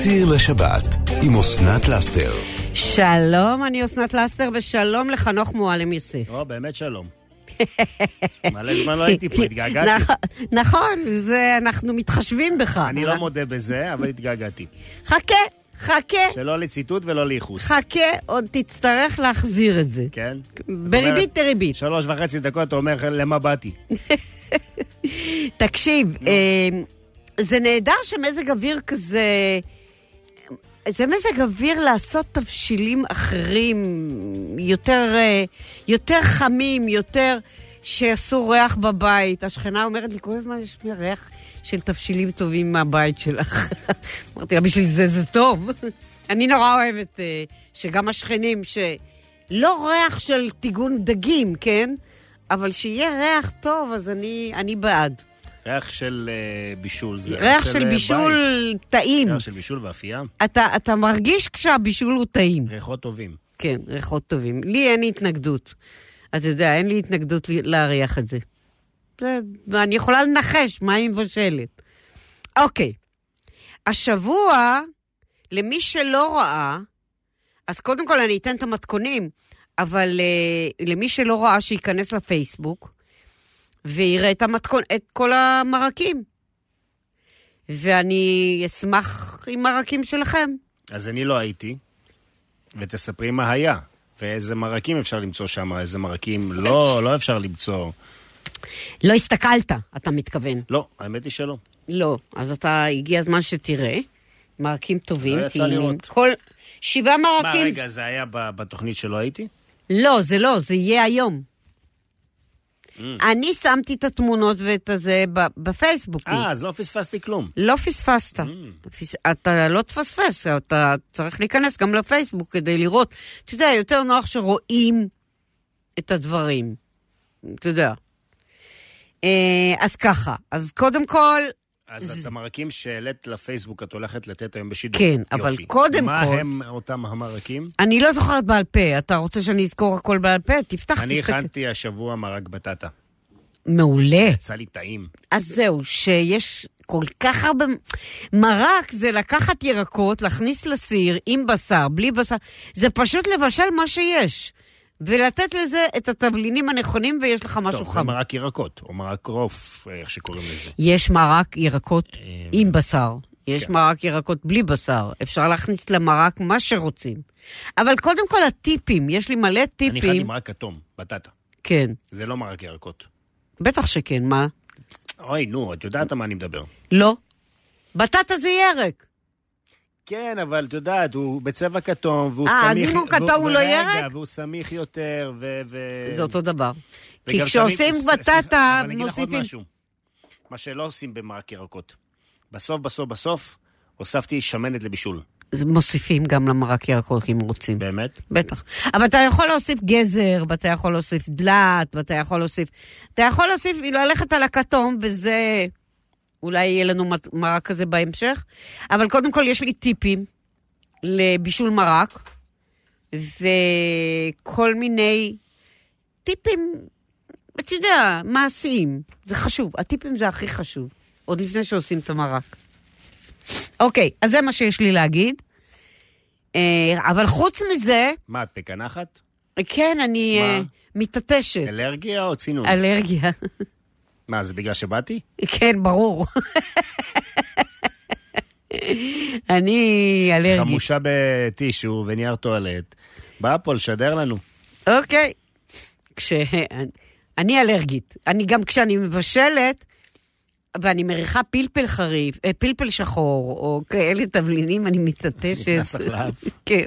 אליציר לשבת, עם אסנת לאסתר. שלום, אני אסנת לאסתר, ושלום לחנוך מועלם יוסף. או, באמת שלום. מלא זמן לא הייתי פה, התגעגעתי. נכון, נכון, זה, אנחנו מתחשבים בך. אני לא מודה בזה, אבל התגעגעתי. חכה, חכה, שלא לציטוט ולא לייחוס. חכה, עוד תצטרך להחזיר את זה. כן? בריבית דריבית. שלוש וחצי דקות, אתה אומר, למה באתי? תקשיב, אה, זה נהדר שמזג אוויר כזה... זה מזג אוויר לעשות תבשילים אחרים, יותר, אה, יותר חמים, יותר שיעשו ריח בבית. השכנה אומרת לי, כל הזמן יש לי ריח של תבשילים טובים מהבית שלך. אמרתי לה, בשביל זה זה טוב. אני נורא אוהבת אה, שגם השכנים, שלא ריח של טיגון דגים, כן? אבל שיהיה ריח טוב, אז אני, אני בעד. ריח של אה, בישול. זה ריח של אה, בישול בית. טעים. ריח של בישול ואפייה. אתה, אתה מרגיש כשהבישול הוא טעים. ריחות טובים. כן, ריחות טובים. לי אין התנגדות. אתה יודע, אין לי התנגדות להריח את זה. ואני יכולה לנחש מה היא מבשלת. אוקיי, השבוע, למי שלא ראה, אז קודם כל אני אתן את המתכונים, אבל uh, למי שלא ראה, שייכנס לפייסבוק ויראה את, המתכון, את כל המרקים. ואני אשמח עם מרקים שלכם. אז אני לא הייתי, ותספרי מה היה. ואיזה מרקים אפשר למצוא שם, איזה מרקים לא, לא אפשר למצוא. לא הסתכלת, אתה מתכוון. לא, האמת היא שלא. לא, אז אתה, הגיע הזמן שתראה. מרקים טובים, לא יצא. לראות. כל... שבעה מה, מרקים. רגע, זה היה בתוכנית שלא הייתי? לא, זה לא, זה יהיה היום. Mm. אני שמתי את התמונות ואת הזה בפייסבוק. אה, אז לא פספסתי כלום. לא פספסת. Mm. אתה לא תפספס, אתה צריך להיכנס גם לפייסבוק כדי לראות. אתה יודע, יותר נוח שרואים את הדברים. אתה יודע. אה, אז ככה, אז קודם כל, אז את המרקים שהעלית לפייסבוק את הולכת לתת היום בשידור. כן, אבל יופי. קודם מה כל- הם אותם המרקים? אני לא זוכרת בעל פה. אתה רוצה שאני אזכור הכל בעל פה? תפתח, אני תסתכל. הכנתי השבוע מרק בטטה. מעולה. יצא לי טעים. אז זהו, שיש כל כך הרבה... מרק זה לקחת ירקות, להכניס לסיר עם בשר, בלי בשר. זה פשוט לבשל מה שיש. ולתת לזה את התבלינים הנכונים, ויש לך משהו טוב, זה חם. מרק ירקות, או מרק רוף, איך שקוראים לזה. יש מרק ירקות אה, עם בשר. יש כן. מרק ירקות בלי בשר. אפשר להכניס למרק מה שרוצים. אבל קודם כל הטיפים, יש לי מלא אני הכנתי טיפים. מרק כתום, בטטה. כן, זה לא מרק ירקות. בטח שכן, מה? אוי, נו, את יודעת על מה אני מדבר. לא. בטטה זה ירק. כן, אבל את יודעת, הוא בצבע כתום, והוא אה, סמיך... אז אם הוא כתום, הוא לא ירק? והוא סמיך יותר, ו... ו- זה אותו דבר. כי כשעושים בטטה, סליחה, אבל אני אגיד לך עוד מוסיפים... משהו. מה שלא עושים במרק ירקות. בסוף, בסוף, בסוף, הוספתי שמנת לבישול. מוסיפים גם למרק ירקות אם רוצים. באמת? בטח. אבל אתה יכול להוסיף גזר, ואתה יכול להוסיף דלת, ואתה יכול להוסיף... אתה יכול להוסיף, ללכת על הכתום, וזה... אולי יהיה לנו מרק כזה בהמשך. אבל קודם כל, יש לי טיפים לבישול מרק, וכל מיני טיפים, אתה יודע, מעשיים. זה חשוב. הטיפים זה הכי חשוב. עוד לפני שעושים את המרק. אוקיי, אז זה מה שיש לי להגיד. אה, אבל חוץ מזה, מה, את בקנחת? כן, אני? אה, מתעטשת. אלרגיה או צינון? אלרגיה. מה, זה בגלל שבאתי? כן, ברור. אני אלרגית. חמושה בטישו ונייר טואלט. באה פה לשדר לנו. אוקיי. כש... אני אלרגית. אני גם כשאני מבשלת, ואני מריחה פלפל חריף, אה, פלפל שחור, או כאלה תבלינים, אני מתעטשת. נכנס לך לאף. כן,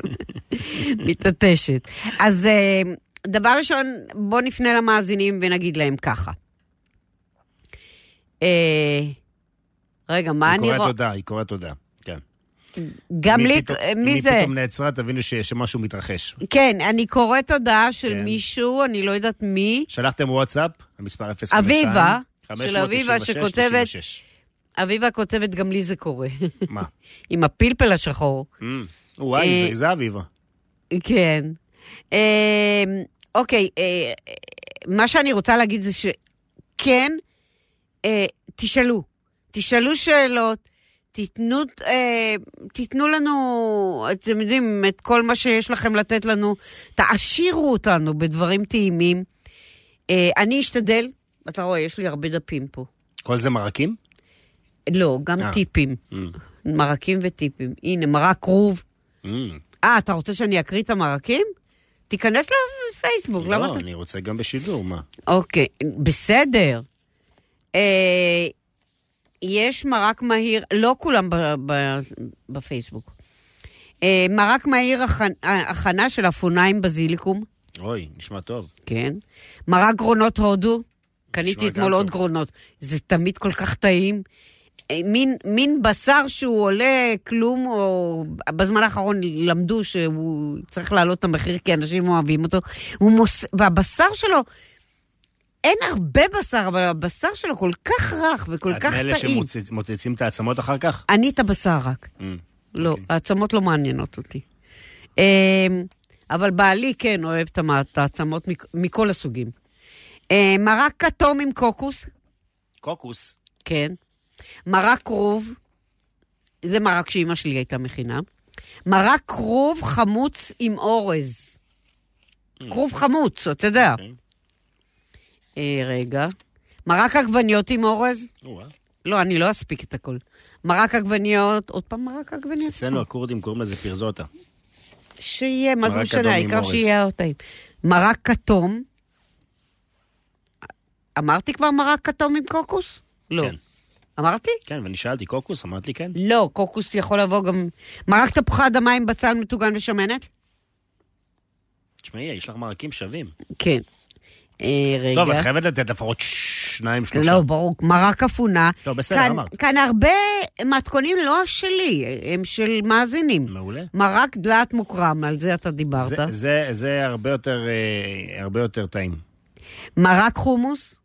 מתעטשת. אז אה, דבר ראשון, בואו נפנה למאזינים ונגיד להם ככה. אה, רגע, מה היא אני קוראת רואה? תודה, היא קוראת תודה. כן. גם לי, פתאום- מי זה? פתאום נעצרה, תבינו ש- שמשהו מתחרש. כן, אני קוראת הודעה של כן. מישהו, אני לא יודעת מי, שלחתם וואטסאפ, המספר 052. אביבה, של 596, אביבה, שכותבת- 36. אביבה כותבת, גם לי זה קורה. מה? עם הפלפל השחור. Mm. וואי, אה, זה- זה אביבה. כן. אה, אוקיי, אה, מה שאני רוצה להגיד זה שכן, אה, תשאלו. תשאלו שאלות, תיתנו, אה, תיתנו לנו, אתם יודעים, את כל מה שיש לכם לתת לנו, תעשירו אותנו בדברים טעימים. אה, אני אשתדל, אתה רואה, יש לי הרבה דפים פה. כל זה מרקים? לא, גם אה. טיפים. Mm. מרקים וטיפים. הנה, מרק כרוב. Mm. אה, אתה רוצה שאני אקריא את המרקים? תיכנס לפייסבוק, למה לא, אתה... אני רוצה גם בשידור, מה? אוקיי, בסדר. אה, יש מרק מהיר, לא כולם בפייסבוק. אה, מרק מהיר הכ- הכנה של אפוניים בזיליקום, אוי, נשמע טוב. כן. מרק גרונות הודו, קניתי אתמול עוד טוב. גרונות. זה תמיד כל כך טעים. אה, מין, מין בשר שהוא עולה כלום, או בזמן האחרון למדו שהוא צריך להעלות את המחיר כי אנשים אוהבים אותו. מוס... והבשר שלו, אין הרבה בשר, אבל הבשר שלו כל כך רך וכל את כך מאלה טעים. שמוצצים את העצמות אחר כך? אני את הבשר רק. Mm. לא, אוקיי. העצמות לא מעניינות אותי. אמ, אבל בעלי כן אוהב את את העצמות מכל הסוגים. אה, מרק כתום עם קוקוס, קוקוס. כן. מרק כרוב, זה מרק שאימא שלי הייתה מכינה. מרק כרוב חמוץ עם אורז. כרוב חמוץ, אתה יודע. אוקיי. אה, רגע. מרק עגבניות עם אורז? לא, אני לא אספיק את הכל. מרק עגבניות, עוד פעם מרק עגבניות. אצלנו הכורדים קוראים לזה פרזוטה. שיהיה, מה זה משנה, העיקר. שיהיה טעים. מרק כתום, אמרתי כבר מרק כתום עם קוקוס? לא. כן. אמרתי? כן, ואני שאלתי, קוקוס? אמרת לי כן? לא, קוקוס יכול לבוא גם... מרק תפוחי אדמה עם בצל מטוגן ושמנת? תשמעי, יש לך מרקים שווים. כן. אה, רגע. טוב, את חייבת לתת לפחות שניים, שלושה. לא, ברור. מרק אפונה. טוב, בסדר, כאן- אמרת. כאן הרבה מתכונים לא שלי, הם של מאזינים. מעולה. מרק דלעת מוקרם, על זה אתה דיברת. זה- זה- זה הרבה יותר, אה, הרבה יותר טעים. מרק חומוס?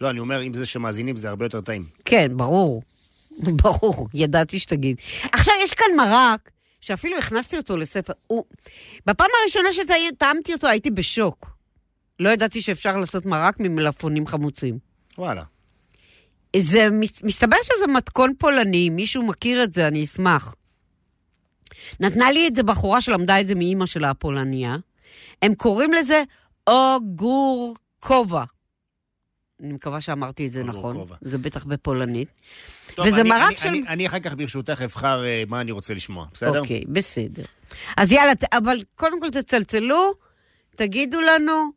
לא, אני אומר, אם זה שמאזינים, זה הרבה יותר טעים. כן, ברור. ברור, ידעתי שתגיד. עכשיו, יש כאן מרק, שאפילו הכנסתי אותו לספר. הוא... בפעם הראשונה שטעמתי אותו הייתי בשוק. לא ידעתי שאפשר לעשות מרק ממלפפונים חמוצים. וואלה. זה, מס- מסתבר שזה מתכון פולני, מישהו מכיר את זה, אני אשמח. נתנה לי את זה בחורה שלמדה את זה מאימא שלה הפולניה. הם קוראים לזה אוגור כובע. אני מקווה שאמרתי את זה נכון. כובע. זה בטח בפולנית. טוב, וזה אני- מרק אני- של- אני- אני אחר כך, ברשותך, אבחר אה, מה אני רוצה לשמוע, בסדר? אוקיי, בסדר. אז יאללה, אבל קודם כל תצלצלו, תגידו לנו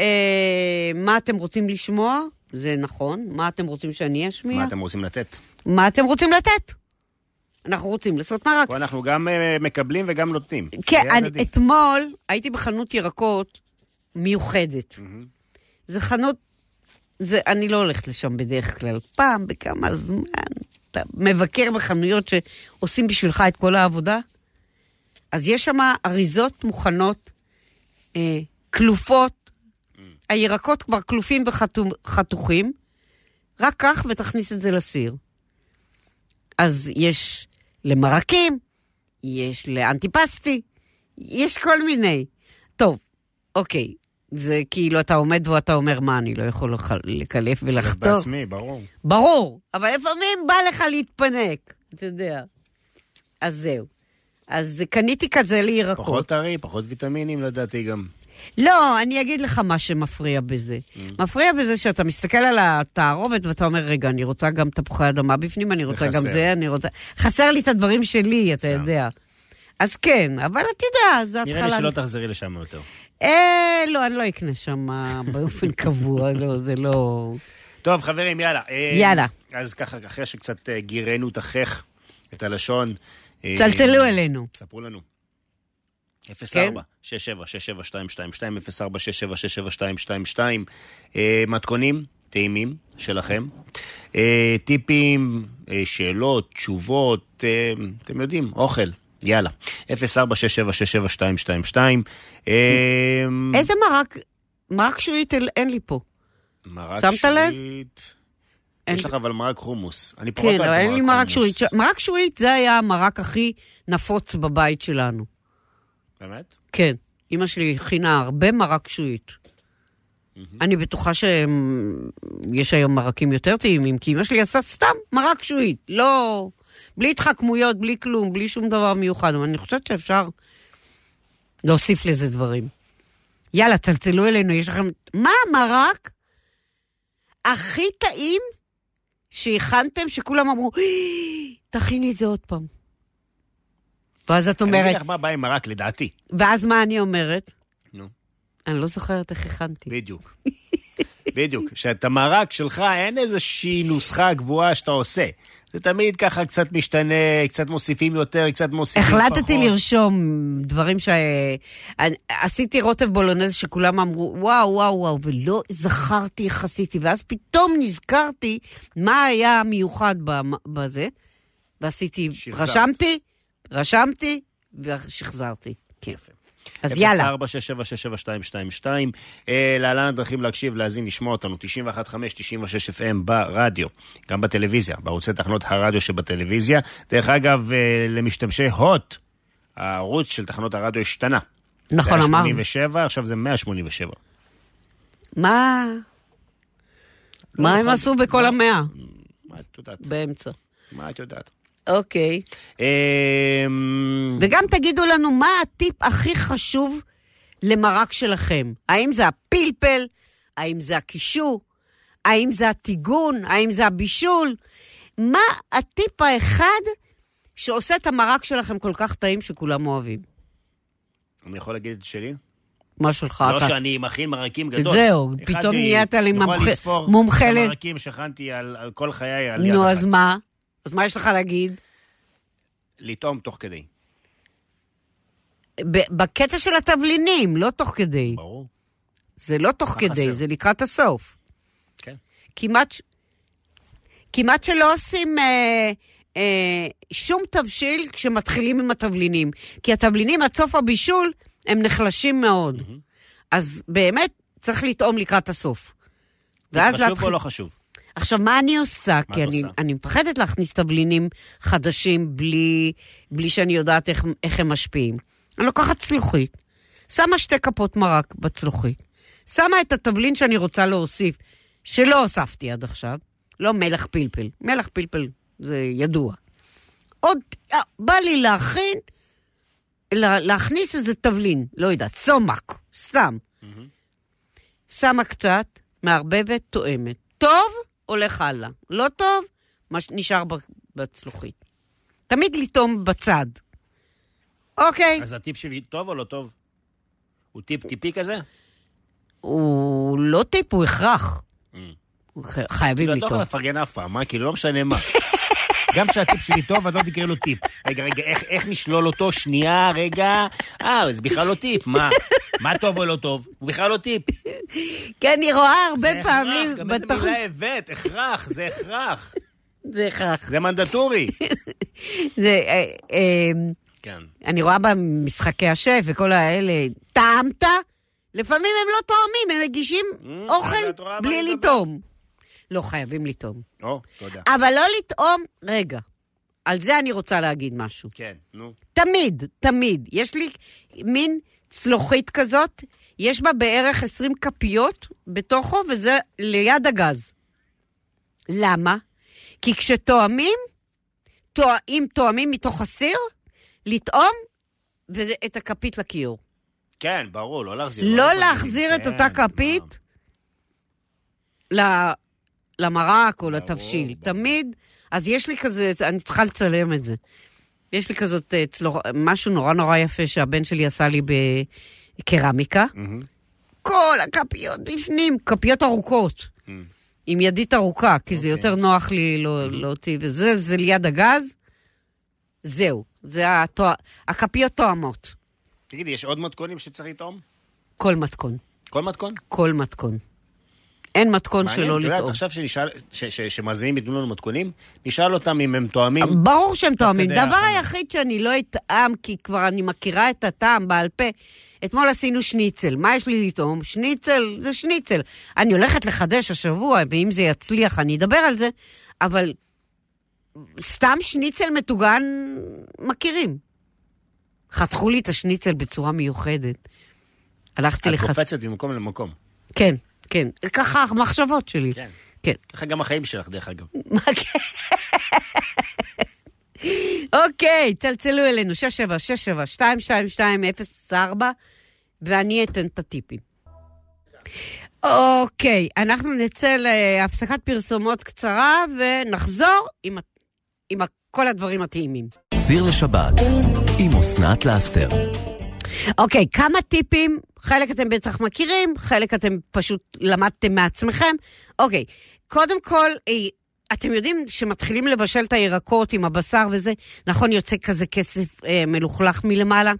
אה, מה אתם רוצים לשמוע, זה נכון, מה אתם רוצים שאני אשמיע, מה אתם רוצים לתת? מה אתם רוצים לתת. אנחנו רוצים לעשות מרק. פה אנחנו גם אה, מקבלים וגם נותנים. כן, זה אני. אתמול הייתי בחנות ירקות מיוחדת. מהמם. זו חנות, זה, אני לא הולכת לשם בדרך כלל. פעם בכמה זמן אתה מבקר בחנויות שעושים בשבילך את כל העבודה. אז יש שם אריזות מוכנות, אה, כלופות. הירקות כבר כלופים וחתוכים. רק קח ותכניס את זה לסיר. אז יש למרקים, יש לאנטיפסטי, יש כל מיני. טוב, אוקיי, זה כאילו אתה עומד ואתה אומר, מה, אני לא יכול לקלף ולחתוך? בעצמי, ברור. ברור, אבל לפעמים בא לך להתפנק, אתה יודע. אז זהו. אז קניתי כזה לירקות. פחות טרי, פחות ויטמינים לדעתי גם. לא, אני אגיד לך מה שמפריע בזה. מפריע בזה שאתה מסתכל על התערובת ואתה אומר, רגע, אני רוצה גם תפוחי אדמה בפנים, אני רוצה גם. זה, אני רוצה... חסר לי את הדברים שלי, אתה כן. יודע. אז כן, אבל אתה יודע, זו נראה לי התחלה. שלא תחזרי לשם יותר. אה, לא, אני לא אקנה שם באופן קבוע, לא, זה לא... טוב, חברים, יאללה. אה, יאללה. אז ככה, אחרי שקצת אה, גירנו את החך, את הלשון. אה, צלצלו אלינו. ספרו לנו. כן? 04 67 67 222 04 67 67 222 אה, מתכונים טעימים שלכם. אה, טיפים, אה, שאלות, תשובות, אתם יודעים, אוכל. יאללה. 04 67 67 222 אה, איזה מרק? מרק שועית אין לי פה. מרק שמת לב? יש לך אבל מרק חומוס. אני פחות כן, אוהב את אבל אין לי מרק שועית. חומוס. מרק שועית זה היה המרק הכי נפוץ בבית שלנו. באמת? כן, אמא שלי הכינה הרבה מרק שועית. אני בטוחה שיש היום מרקים יותר טעימים, כי אמא שלי עשה סתם מרק שועית, לא... בלי התחכמויות, בלי כלום, בלי שום דבר מיוחד, אבל אני חושבת שאפשר להוסיף לזה דברים. יאללה, צלצלו אלינו, יש לכם... מה המרק הכי טעים שהכנתם, שכולם אמרו, "אה, תכיני את זה עוד פעם. ואז את אני אומרת, אגיד לך מה הבעיה עם מרק, לדעתי. ואז מה אני אומרת? נו, אני לא זוכרת איך הכנתי. בדיוק. בדיוק. שאת המרק שלך אין איזושהי נוסחה קבועה שאתה עושה. זה תמיד ככה קצת משתנה, קצת מוסיפים יותר, קצת מוסיפים פחות. החלטתי לרשום דברים ש... אני- עשיתי רוטב בולונז שכולם אמרו, וואו, וואו, וואו, ולא זכרתי איך עשיתי, ואז פתאום נזכרתי מה היה מיוחד במ- בזה, ועשיתי, שחזרת. רשמתי, רשמתי, ושחזרתי. כן. יפה. אז יאללה. 0467672222, אה, להלן הדרכים להקשיב, להאזין, לשמוע אותנו, 91.5, 96 FM ברדיו, גם בטלוויזיה, בערוצי תחנות הרדיו שבטלוויזיה. דרך אגב, אה, למשתמשי הוט, הערוץ של תחנות הרדיו השתנה. נכון, אמרנו. 87, עכשיו זה 187. מה... מה הם נכון. עשו בכל? המאה? מה את יודעת? באמצע. מה את יודעת? אוקיי. אמ, וגם תגידו לנו מה הטיפ הכי חשוב למרק שלכם. האם זה הפלפל? האם זה הקישור? האם זה הטיגון? האם זה הבישול? מה הטיפ האחד שעושה את המרק שלכם כל כך טעים שכולם אוהבים? אני יכול להגיד את שלי? מה שלך? לא אתה- שאני מכין מרקים גדול. זהו, פתאום נהיית לי יכול מומחה- לספור מומחה ל- את המרקים שהכנתי על על כל חיי על יד נו, אחת. אז מה? אז מה יש לך להגיד? לטעום תוך כדי. ב- בקטע של התבלינים, לא תוך כדי. ברור. זה לא תוך כדי, חסר? זה לקראת הסוף. כן. כמעט, כמעט שלא עושים אה, אה, שום תבשיל כשמתחילים עם התבלינים. כי התבלינים עד סוף הבישול הם נחלשים מאוד. אז באמת צריך לטעום לקראת הסוף. ואז חשוב להתחיל... או לא חשוב? עכשיו, מה אני עושה? מה כי אני, עושה? אני מפחדת להכניס תבלינים חדשים בלי, בלי שאני יודעת איך, איך הם משפיעים. אני לוקחת צלוחית, שמה שתי כפות מרק בצלוחית, שמה את התבלין שאני רוצה להוסיף, שלא הוספתי עד עכשיו, לא מלח פלפל, מלח פלפל זה ידוע. עוד, אה, בא לי להכין, לה, להכניס איזה תבלין, לא יודעת, סומק, סתם. שמה קצת, מערבבת, תואמת. טוב, הולך הלאה. לא טוב, מה שנשאר ב- בצלוחית. תמיד לטעום בצד. אוקיי. אז הטיפ שלי טוב או לא טוב? הוא טיפ טיפי כזה? הוא לא טיפ, הוא הכרח. Mm. חייבים כאילו, את לא יכולה לטעום. לפרגן אף פעם, מה? כאילו, לא משנה מה. גם כשהטיפ שלי טוב, את לא תקראי לו טיפ. רגע, רגע, איך- איך נשלול אותו? שנייה, רגע. אה, זה בכלל לא טיפ, מה? מה טוב או לא טוב? הוא בכלל לא טיפ. כן, אני רואה הרבה זה פעמים הכרח, גם איזה. מילה הבאת, הכרח, זה הכרח. זה הכרח. זה מנדטורי. זה, אה, אה, כן. אני רואה במשחקי השף וכל האלה, טעמת? לפעמים הם לא טועמים, הם מגישים Mm, אוכל מה בלי? לטעום. לא חייבים לטעום. או, תודה. אבל לא לטעום, רגע, על זה אני רוצה להגיד משהו. כן, נו. תמיד, תמיד. יש לי מין צלוחית כזאת, יש בה בערך 20 כפיות בתוכו, וזה ליד הגז. למה? כי כשטועמים, טוע- אם טועמים מתוך הסיר, לטעום ואת הכפית לכיור. כן, ברור, לא להחזיר. לא לפרגן. להחזיר את כן, אותה כפית ל- למרק או לתבשיל. תמיד, אז יש לי כזה, אני צריכה לצלם את זה. יש לי כזאת, אה, צלוח, משהו נורא נורא יפה שהבן שלי עשה לי בקרמיקה. מהמם. כל הכפיות בפנים, כפיות ארוכות. Mm. עם ידית ארוכה, כי זה אוקיי. יותר נוח לי לא- להוציא, וזה זה ליד הגז. זהו, זה התוא... הכפיות תואמות. תגידי, יש עוד מתכונים שצריך לטעום? כל מתכון. כל מתכון? כל מתכון. אין מתכון מעניין, שלא את יודעת. עכשיו שנשאל, ש- ש- שמאזינים ייתנו לנו מתכונים, נשאל אותם אם הם תואמים. ברור שהם תואמים. דבר. היחיד שאני לא אטעם, כי כבר אני מכירה את הטעם בעל פה, אתמול עשינו שניצל. מה יש לי לטעום? שניצל זה שניצל. אני הולכת לחדש השבוע, ואם זה יצליח אני אדבר על זה, אבל סתם שניצל מטוגן מכירים. חתכו לי את השניצל בצורה מיוחדת. הלכתי את לחת... קופצת ממקום למקום. כן, כן. ככה המחשבות שלי. כן. כן. ככה גם החיים שלך, דרך אגב. כן? אוקיי, צלצלו אלינו, 6767-222-04, ואני אתן את הטיפים. אוקיי, אנחנו נצא להפסקת פרסומות קצרה ונחזור עם, עם כל הדברים הטעימים. סיר לשבת עם אסנת לאסתר. אוקיי, כמה טיפים, חלק אתם בטח מכירים, חלק אתם פשוט למדתם מעצמכם. אוקיי, קודם כל, אה, אתם יודעים שמתחילים לבשל את הירקות עם הבשר וזה, נכון, יוצא כזה כסף אה, מלוכלך מלמעלה?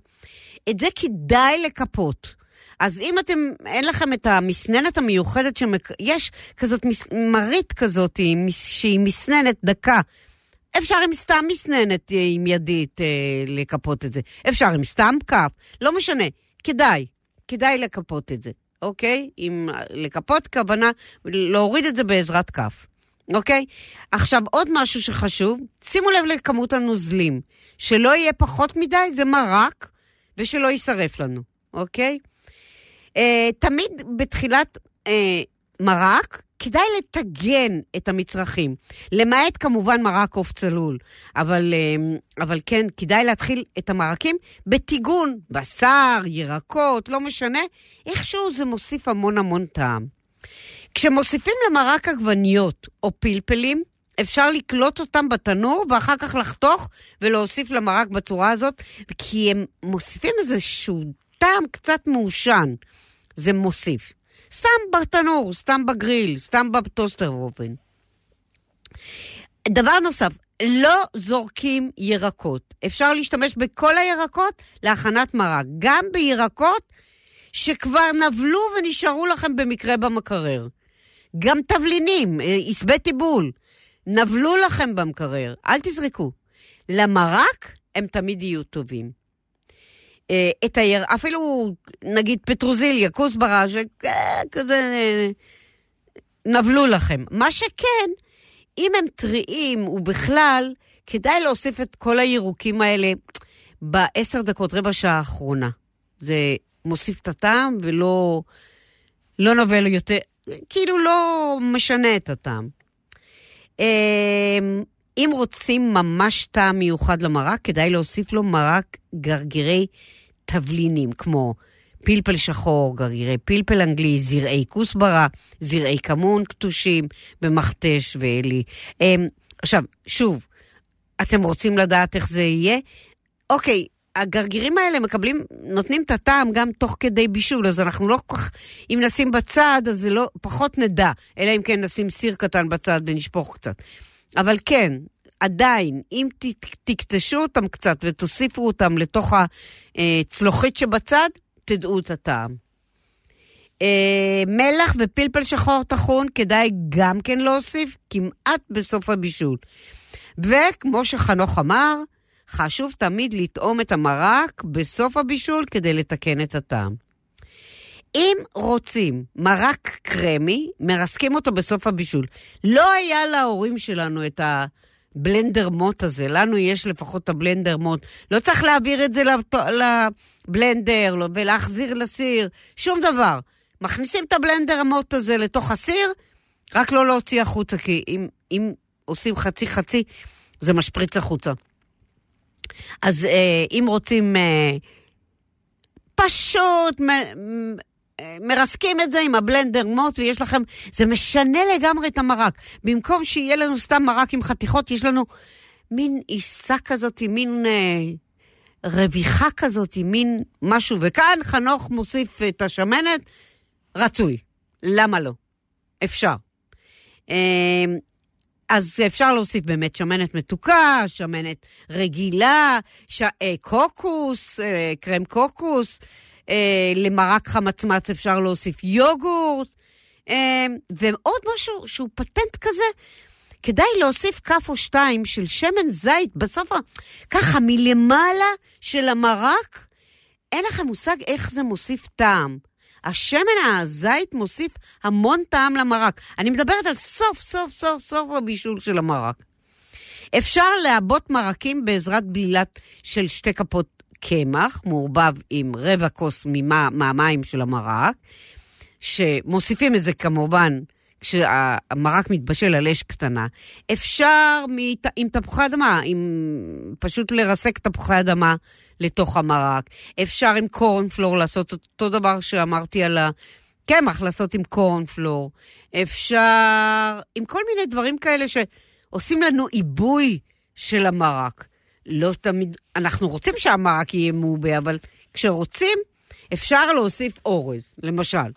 את זה כדאי לקפות. אז אם אתם, אין לכם את המסננת המיוחדת שמק... יש כזאת מס... מרית כזאת, שהיא מסננת דקה. אפשר עם סתם מסננת אה, עם ידית אה, לקפות את זה. אפשר עם סתם כף, לא משנה. כדאי, כדאי לקפות את זה, אוקיי? עם לקפות, כוונה להוריד את זה בעזרת כף, אוקיי? עכשיו, עוד משהו שחשוב, שימו לב לכמות הנוזלים. שלא יהיה פחות מדי, זה מרק, ושלא יישרף לנו, אוקיי? אה, תמיד בתחילת אה, מרק, כדאי לטגן את המצרכים. למעט כמובן מרק עוף צלול. אבל, אה, אבל כן, כדאי להתחיל את המרקים בטיגון. בשר, ירקות, לא משנה. איכשהו זה מוסיף המון המון טעם. כשמוסיפים למרק עגבניות או פלפלים, אפשר לקלוט אותם בתנור ואחר כך לחתוך ולהוסיף למרק בצורה הזאת, כי הם מוסיפים איזשהו טעם קצת מעושן. זה מוסיף. סתם בתנור, סתם בגריל, סתם בטוסטר אופן. דבר נוסף, לא זורקים ירקות. אפשר להשתמש בכל הירקות להכנת מרק. גם בירקות שכבר נבלו ונשארו לכם במקרה במקרר. גם תבלינים, אה, עשבי טיבול, נבלו לכם במקרר, אל תזרקו. למרק הם תמיד יהיו טובים. אה, את היר... אפילו נגיד פטרוזיליה, כוסברה, שכזה אה, נבלו לכם. מה שכן, אם הם טריים ובכלל, כדאי להוסיף את כל הירוקים האלה בעשר דקות, רבע שעה האחרונה. זה מוסיף את הטעם ולא לא נובל יותר, כאילו לא משנה את הטעם. אם רוצים ממש טעם מיוחד למרק, כדאי להוסיף לו מרק גרגירי תבלינים, כמו פלפל שחור, גרגירי פלפל אנגלי, זרעי כוסברה, זרעי כמון קטושים במכתש ואלי. אמ, עכשיו, שוב, אתם רוצים לדעת איך זה יהיה? אוקיי, הגרגירים האלה מקבלים, נותנים את הטעם גם תוך כדי בישול, אז אנחנו לא כל כך, אם נשים בצד, אז זה לא, פחות נדע, אלא אם כן נשים סיר קטן בצד ונשפוך קצת. אבל כן, עדיין, אם תקטשו אותם קצת ותוסיפו אותם לתוך הצלוחית שבצד, תדעו את הטעם. אה, מלח ופלפל שחור טחון כדאי גם כן להוסיף כמעט בסוף הבישול. וכמו שחנוך אמר, חשוב תמיד לטעום את המרק בסוף הבישול כדי לתקן את הטעם. אם רוצים מרק קרמי, מרסקים אותו בסוף הבישול. לא היה להורים שלנו את הבלנדר מוט הזה, לנו יש לפחות את הבלנדר מוט. לא צריך להעביר את זה לבלנדר לא- ולהחזיר לסיר, שום דבר. מכניסים את הבלנדר מוט הזה לתוך הסיר, רק לא להוציא החוצה, כי אם, אם עושים חצי-חצי, זה משפריץ החוצה. אז אה, אם רוצים אה, פשוט מרסקים את זה עם הבלנדר מוט ויש לכם, זה משנה לגמרי את המרק. במקום שיהיה לנו סתם מרק עם חתיכות, יש לנו מין עיסה כזאת, מין אה, רוויחה כזאת, מין משהו. וכאן חנוך מוסיף את השמנת, רצוי. למה לא? אפשר. אה, אז אפשר להוסיף באמת שמנת מתוקה, שמנת רגילה, ש... אה, קוקוס, אה, קרם קוקוס, אה, למרק חמצמץ אפשר להוסיף יוגורט, אה, ועוד משהו שהוא פטנט כזה, כדאי להוסיף כף או שתיים של שמן זית בסוף, ככה מלמעלה של המרק, אין לכם מושג איך זה מוסיף טעם. השמן הזית מוסיף המון טעם למרק. אני מדברת על סוף סוף סוף סוף הבישול של המרק. אפשר לעבות מרקים בעזרת בלילת של שתי כפות קמח, מעורבב עם רבע כוס מהמים של המרק, שמוסיפים את זה כמובן כשהמרק מתבשל על אש קטנה. אפשר מת... עם תפוחי אדמה, עם... פשוט לרסק תפוחי אדמה לתוך המרק. אפשר עם קורנפלור לעשות אותו דבר שאמרתי על הקמח, לעשות עם קורנפלור. אפשר עם כל מיני דברים כאלה שעושים לנו עיבוי של המרק. לא תמיד, אנחנו רוצים שהמרק יהיה מעובה, אבל כשרוצים, אפשר להוסיף אורז, למשל.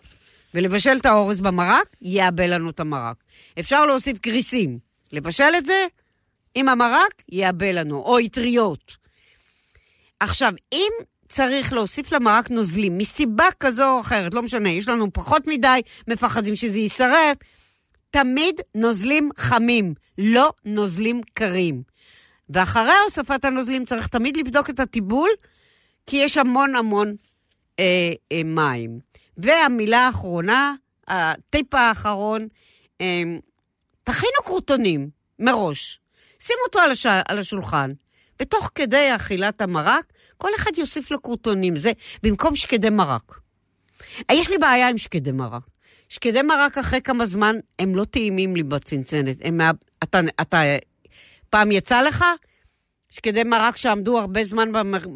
ולבשל את האורז במרק, יעבה לנו את המרק. אפשר להוסיף גריסים, לבשל את זה עם המרק, יעבה לנו, או אטריות. עכשיו, אם צריך להוסיף למרק נוזלים, מסיבה כזו או אחרת, לא משנה, יש לנו פחות מדי, מפחדים שזה יישרף, תמיד נוזלים חמים, לא נוזלים קרים. ואחרי הוספת הנוזלים צריך תמיד לבדוק את הטיבול, כי יש המון המון אה, אה, מים. והמילה האחרונה, הטיפ האחרון, אה, תכינו קרוטונים מראש. שימו אותו על, הש... על השולחן. ותוך כדי אכילת המרק, כל אחד יוסיף לו קרוטונים. זה במקום שקדי מרק. יש לי בעיה עם שקדי מרק. שקדי מרק אחרי כמה זמן, הם לא טעימים לי בצנצנת. הם, אתה, אתה, פעם יצא לך? שקדי מרק שעמדו הרבה זמן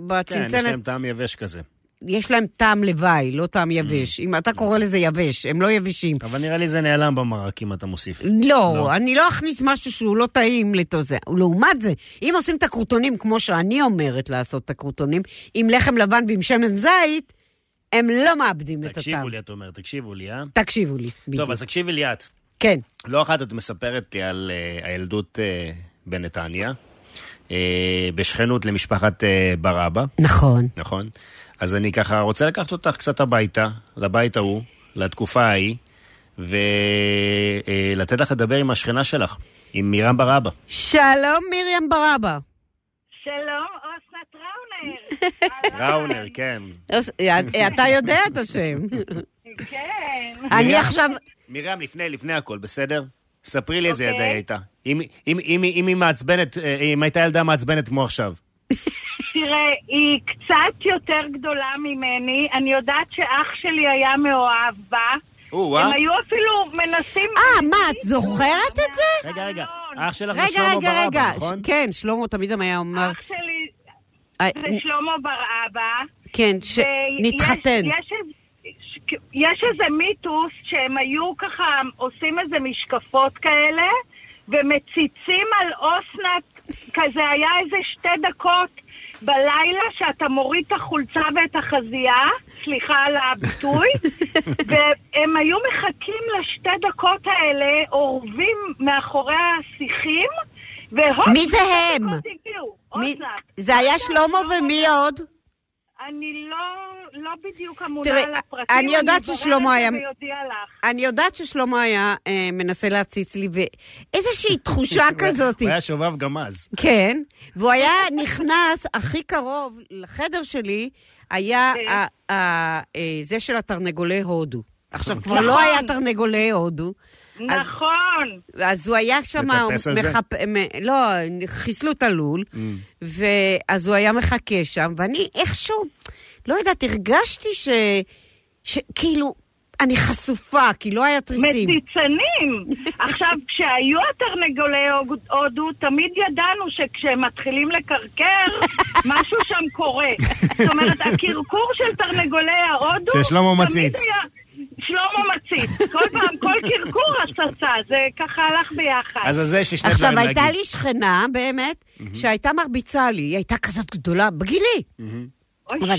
בצנצנת. כן, יש להם טעם יבש כזה. יש להם טעם לוואי, לא טעם יבש. Mm. אם אתה קורא לזה יבש, הם לא יבשים. אבל נראה לי זה נעלם במרק אם אתה מוסיף. לא, לא. אני לא אכניס משהו שהוא לא טעים לתוך זה. לעומת זה, אם עושים את הקרוטונים כמו שאני אומרת לעשות את הקרוטונים, עם לחם לבן ועם שמן זית, הם לא מאבדים את הטעם. תקשיבו לי, את אומרת, תקשיבו לי, אה? תקשיבו לי, בדיוק. טוב, אז תקשיבי לי את. כן. לא אחת את מספרת לי על uh, הילדות uh, בנתניה, uh, בשכנות למשפחת uh, ברבא. נכון. נכון. אז אני ככה רוצה לקחת אותך קצת הביתה, לבית ההוא, לתקופה ההיא, ולתת לך לדבר עם השכנה שלך, עם מרים ברבא. שלום, מרים ברבא. שלום, אסנת ראונר. ראונר, כן. אתה יודע את השם. כן. אני עכשיו... מרים, לפני, לפני הכל, בסדר? ספרי לי איזה ילדה היא הייתה. אם היא מעצבנת, אם הייתה ילדה מעצבנת כמו עכשיו. תראה, היא קצת יותר גדולה ממני. אני יודעת שאח שלי היה מאוהב בה. הם היו אפילו מנסים... אה, מה, את זוכרת את זה? רגע, רגע. אח שלך זה שלמה ברבא, נכון? כן, שלמה תמיד היה אומר... אח שלי זה שלמה ברבא. כן, שנתחתן. יש איזה מיתוס שהם היו ככה עושים איזה משקפות כאלה ומציצים על אוסנת, כזה היה איזה שתי דקות בלילה שאתה מוריד את החולצה ואת החזייה, סליחה על הביטוי, והם היו מחכים לשתי דקות האלה, אורבים מאחורי השיחים, והופ, מי זה הם? מי... זה היה שלמה ומי עוד? אני לא, לא בדיוק אמונה על הפרטים, אני יודעת ששלמה היה... אני יודעת ששלמה היה אה, מנסה להציץ לי, ואיזושהי תחושה כזאת. הוא היה שובב גם אז. כן, והוא היה נכנס הכי קרוב לחדר שלי, היה כן. אה, זה של התרנגולי הודו. עכשיו, כבר לא היה תרנגולי הודו. נכון. אז, אז הוא היה שם, מחפ... לא, חיסלו את הלול, mm. ואז הוא היה מחכה שם, ואני איכשהו, לא יודעת, הרגשתי ש... שכאילו, אני חשופה, כי לא היה תריסים. מציצנים. עכשיו, כשהיו התרנגולי הודו, תמיד ידענו שכשהם מתחילים לקרקר, משהו שם קורה. זאת אומרת, הקרקור של תרנגולי ההודו... ששלמה מציץ. היה... שלמה מציץ. כל פעם, כל קרקור הצצה, זה ככה הלך ביחד. אז זה ששני דברים להגיד. עכשיו, הייתה לי שכנה, באמת, שהייתה מרביצה לי. היא הייתה כזאת גדולה, בגילי. אבל,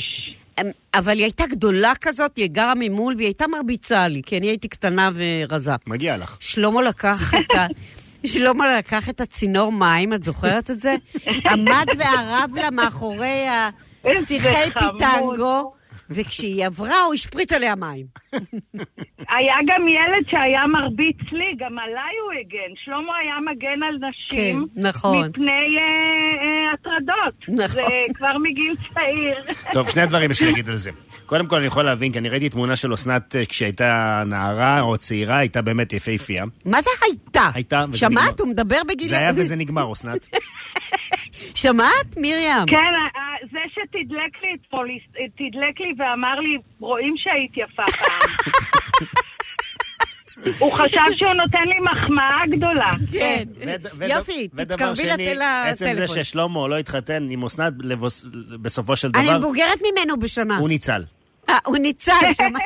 אמ, אבל היא הייתה גדולה כזאת, היא גרה ממול, והיא הייתה מרביצה לי, כי אני הייתי קטנה ורזה. מגיע לך. שלמה לקח את ה... שלמה לקח את הצינור מים, את זוכרת את זה? עמד וערב לה מאחורי השיחי פיטנגו. וכשהיא עברה, הוא השפריץ עליה מים. היה גם ילד שהיה מרביץ לי, גם עליי הוא הגן. שלמה היה מגן על נשים. כן, נכון. מפני אה, אה, הטרדות. נכון. זה כבר מגיל צעיר. טוב, שני דברים יש לי להגיד על זה. קודם כל, אני יכול להבין, כי אני ראיתי תמונה של אסנת אה, כשהייתה נערה או צעירה, הייתה באמת יפהפייה. מה זה הייתה? הייתה, וזה נגמר. שמעת? הוא מדבר בגיל... זה היה וזה נגמר, אסנת. שמעת, מרים? כן, זה שתדלק לי אתמול, תדלק לי ואמר לי, רואים שהיית יפה פעם. הוא חשב שהוא נותן לי מחמאה גדולה. כן. יופי, ודבר תתקרבי שני, לטל- עצם זה לטלפון. ששלמה לא התחתן עם אסנת, בסופו של אני דבר, מבוגרת ממנו בשנה. הוא ניצל. אה, הוא ניצל, שמע?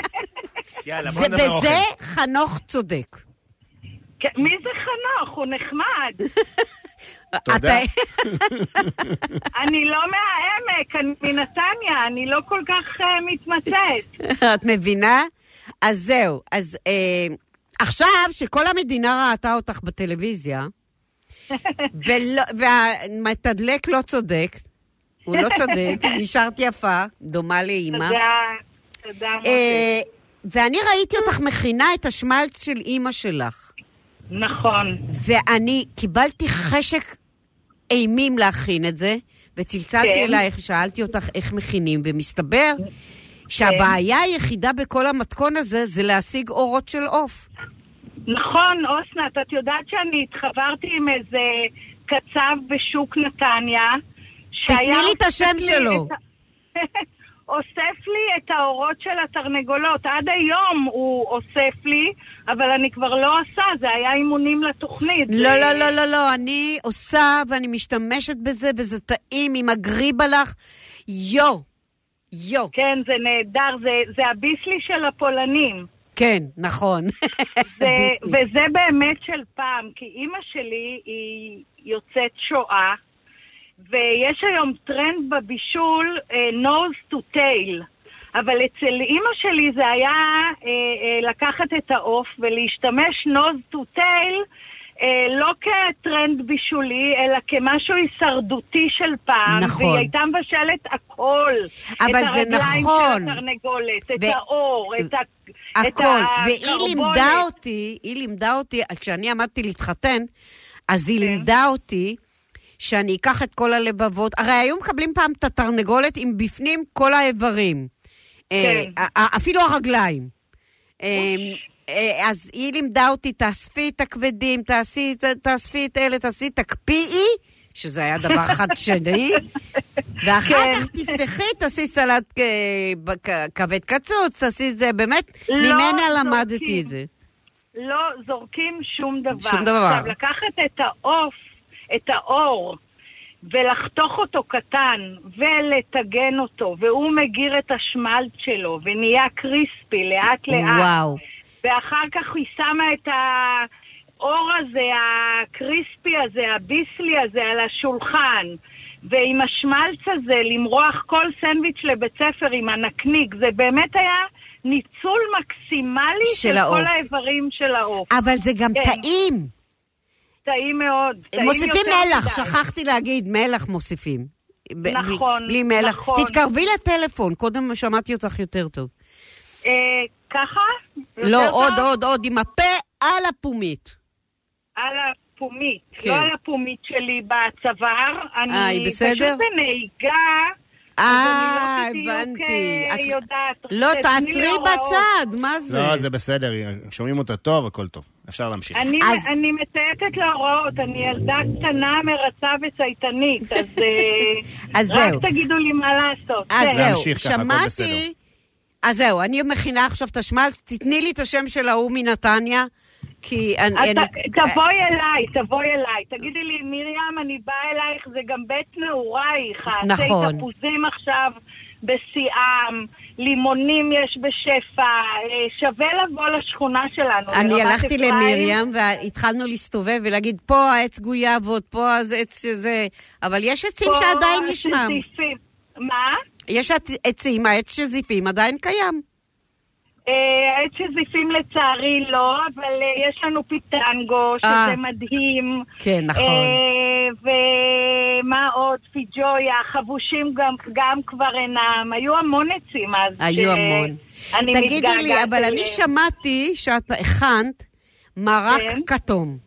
יאללה, בוא זה- נדבר אוכל. בזה חנוך צודק. כן, מי זה חנוך? הוא נחמד. תודה. אתה- אני לא מהעמק, אני מנתניה, אני לא כל כך אה, מתמצאת. את מבינה? אז זהו. אז אה, עכשיו, שכל המדינה ראתה אותך בטלוויזיה, ולא- והמתדלק לא צודק, הוא לא צודק, נשארת יפה, דומה לאימא. תודה, תודה. אה, ואני ראיתי אותך מכינה את השמלץ של אימא שלך, נכון. ואני קיבלתי חשק אימים להכין את זה, וצלצלתי כן. אלייך, שאלתי אותך איך מכינים, ומסתבר שהבעיה היחידה בכל המתכון הזה זה להשיג אורות של עוף. נכון, אסנת, את יודעת שאני התחברתי עם איזה קצב בשוק נתניה, תתני לי את השם שלו. אוסף לי את האורות של התרנגולות. עד היום הוא אוסף לי, אבל אני כבר לא עושה, זה היה אימונים לתוכנית. לא, לא, לא, לא, לא, אני עושה ואני משתמשת בזה, וזה טעים עם הגריבלח. יו, יו. כן, זה נהדר, זה, זה הביסלי של הפולנים. כן, נכון. זה. וזה באמת של פעם, כי אימא שלי היא יוצאת שואה, ויש היום טרנד בבישול uh, nose to tail. אבל אצל אימא שלי זה היה uh, uh, לקחת את העוף ולהשתמש nose to tail uh, לא כטרנד בישולי, אלא כמשהו הישרדותי של פעם. נכון. והיא הייתה מבשלת הכל. אבל את זה הרגליים נכון. של התרנגולת, את ו- האור, את, ה... את הכל. והיא. לימדה אותי, היא לימדה אותי, כשאני עמדתי להתחתן, אז היא כן. לימדה אותי שאני אקח את כל הלבבות. הרי היו מקבלים פעם את התרנגולת עם בפנים כל האיברים. אה, כן. אפילו הרגליים. אה, אה, אז היא לימדה אותי, תאספי את הכבדים, תעשי, תאספי את אלה, תעשי, תקפיאי, שזה היה דבר חדשני, ואחר כן. כך תפתחי, תעשי סלט כבד קצוץ, תעשי זה, באמת, לא ממנה זורקים. למדתי את זה. לא זורקים שום דבר. שום דבר. עכשיו, לקחת את העוף, את האור, ולחתוך אותו קטן, ולטגן אותו, והוא מגיר את השמלט שלו, ונהיה קריספי לאט-לאט. וואו. ואחר כך היא שמה את האור הזה, הקריספי הזה, הביסלי הזה, על השולחן. ועם השמלץ הזה, למרוח כל סנדוויץ' לבית ספר עם הנקניק, זה באמת היה ניצול מקסימלי של של, העוף. כל האיברים של העוף. אבל זה גם כן. טעים. טעים מאוד. טעים מוסיפים מלח, מדי. שכחתי להגיד, מלח מוסיפים. נכון, בלי מלח. נכון. תתקרבי לטלפון, קודם שמעתי אותך יותר טוב. אה, ככה? לא, עוד? עוד, עוד, עם הפה על הפומית. על הפומית. כן. לא על הפומית שלי בצוואר. אני אה, היא בסדר? פשוט בנהיגה. אה, לא בדיוק, הבנתי. אה, את- יודעת. לא, תעצרי. בצד, מה זה? לא, זה בסדר, שומעים אותה טוב, הכל טוב. אפשר להמשיך. אני, אז- אני מציית להוראות, אני ילדה קטנה, מרצה וצייתנית, אז, אה, אז רק זהו. תגידו לי מה לעשות. אז כן. זהו, ככה, שמעתי... אז זהו, אני מכינה עכשיו את השמלץ, תתני לי את השם של ההוא מנתניה, כי... אני- אתה, אני- תבואי אליי, תבואי אליי. תגידי לי, מרים, אני באה אלייך, זה גם בית נעורייך. נכון. העצי תפוזים עכשיו בשיאם, לימונים יש בשפע, אה, שווה לבוא לשכונה שלנו. אני הלכתי אפרים. למרים והתחלנו להסתובב ולהגיד, פה העץ גויאבות, פה אז עץ שזה... אבל יש עצים שעדיין ישנם. מה? יש עצ- עצים, העץ שזיפים עדיין קיים. אה, עץ שזיפים לצערי לא, אבל אה, יש לנו פיטנגו, אה. שזה מדהים. כן, נכון. ומה עוד? פיג'ויה, חבושים גם, גם כבר אינם. היו המון עצים אז. היו המון. תגידי לי, אבל אני. שמעתי שאת הכנת מרק כן. כתום.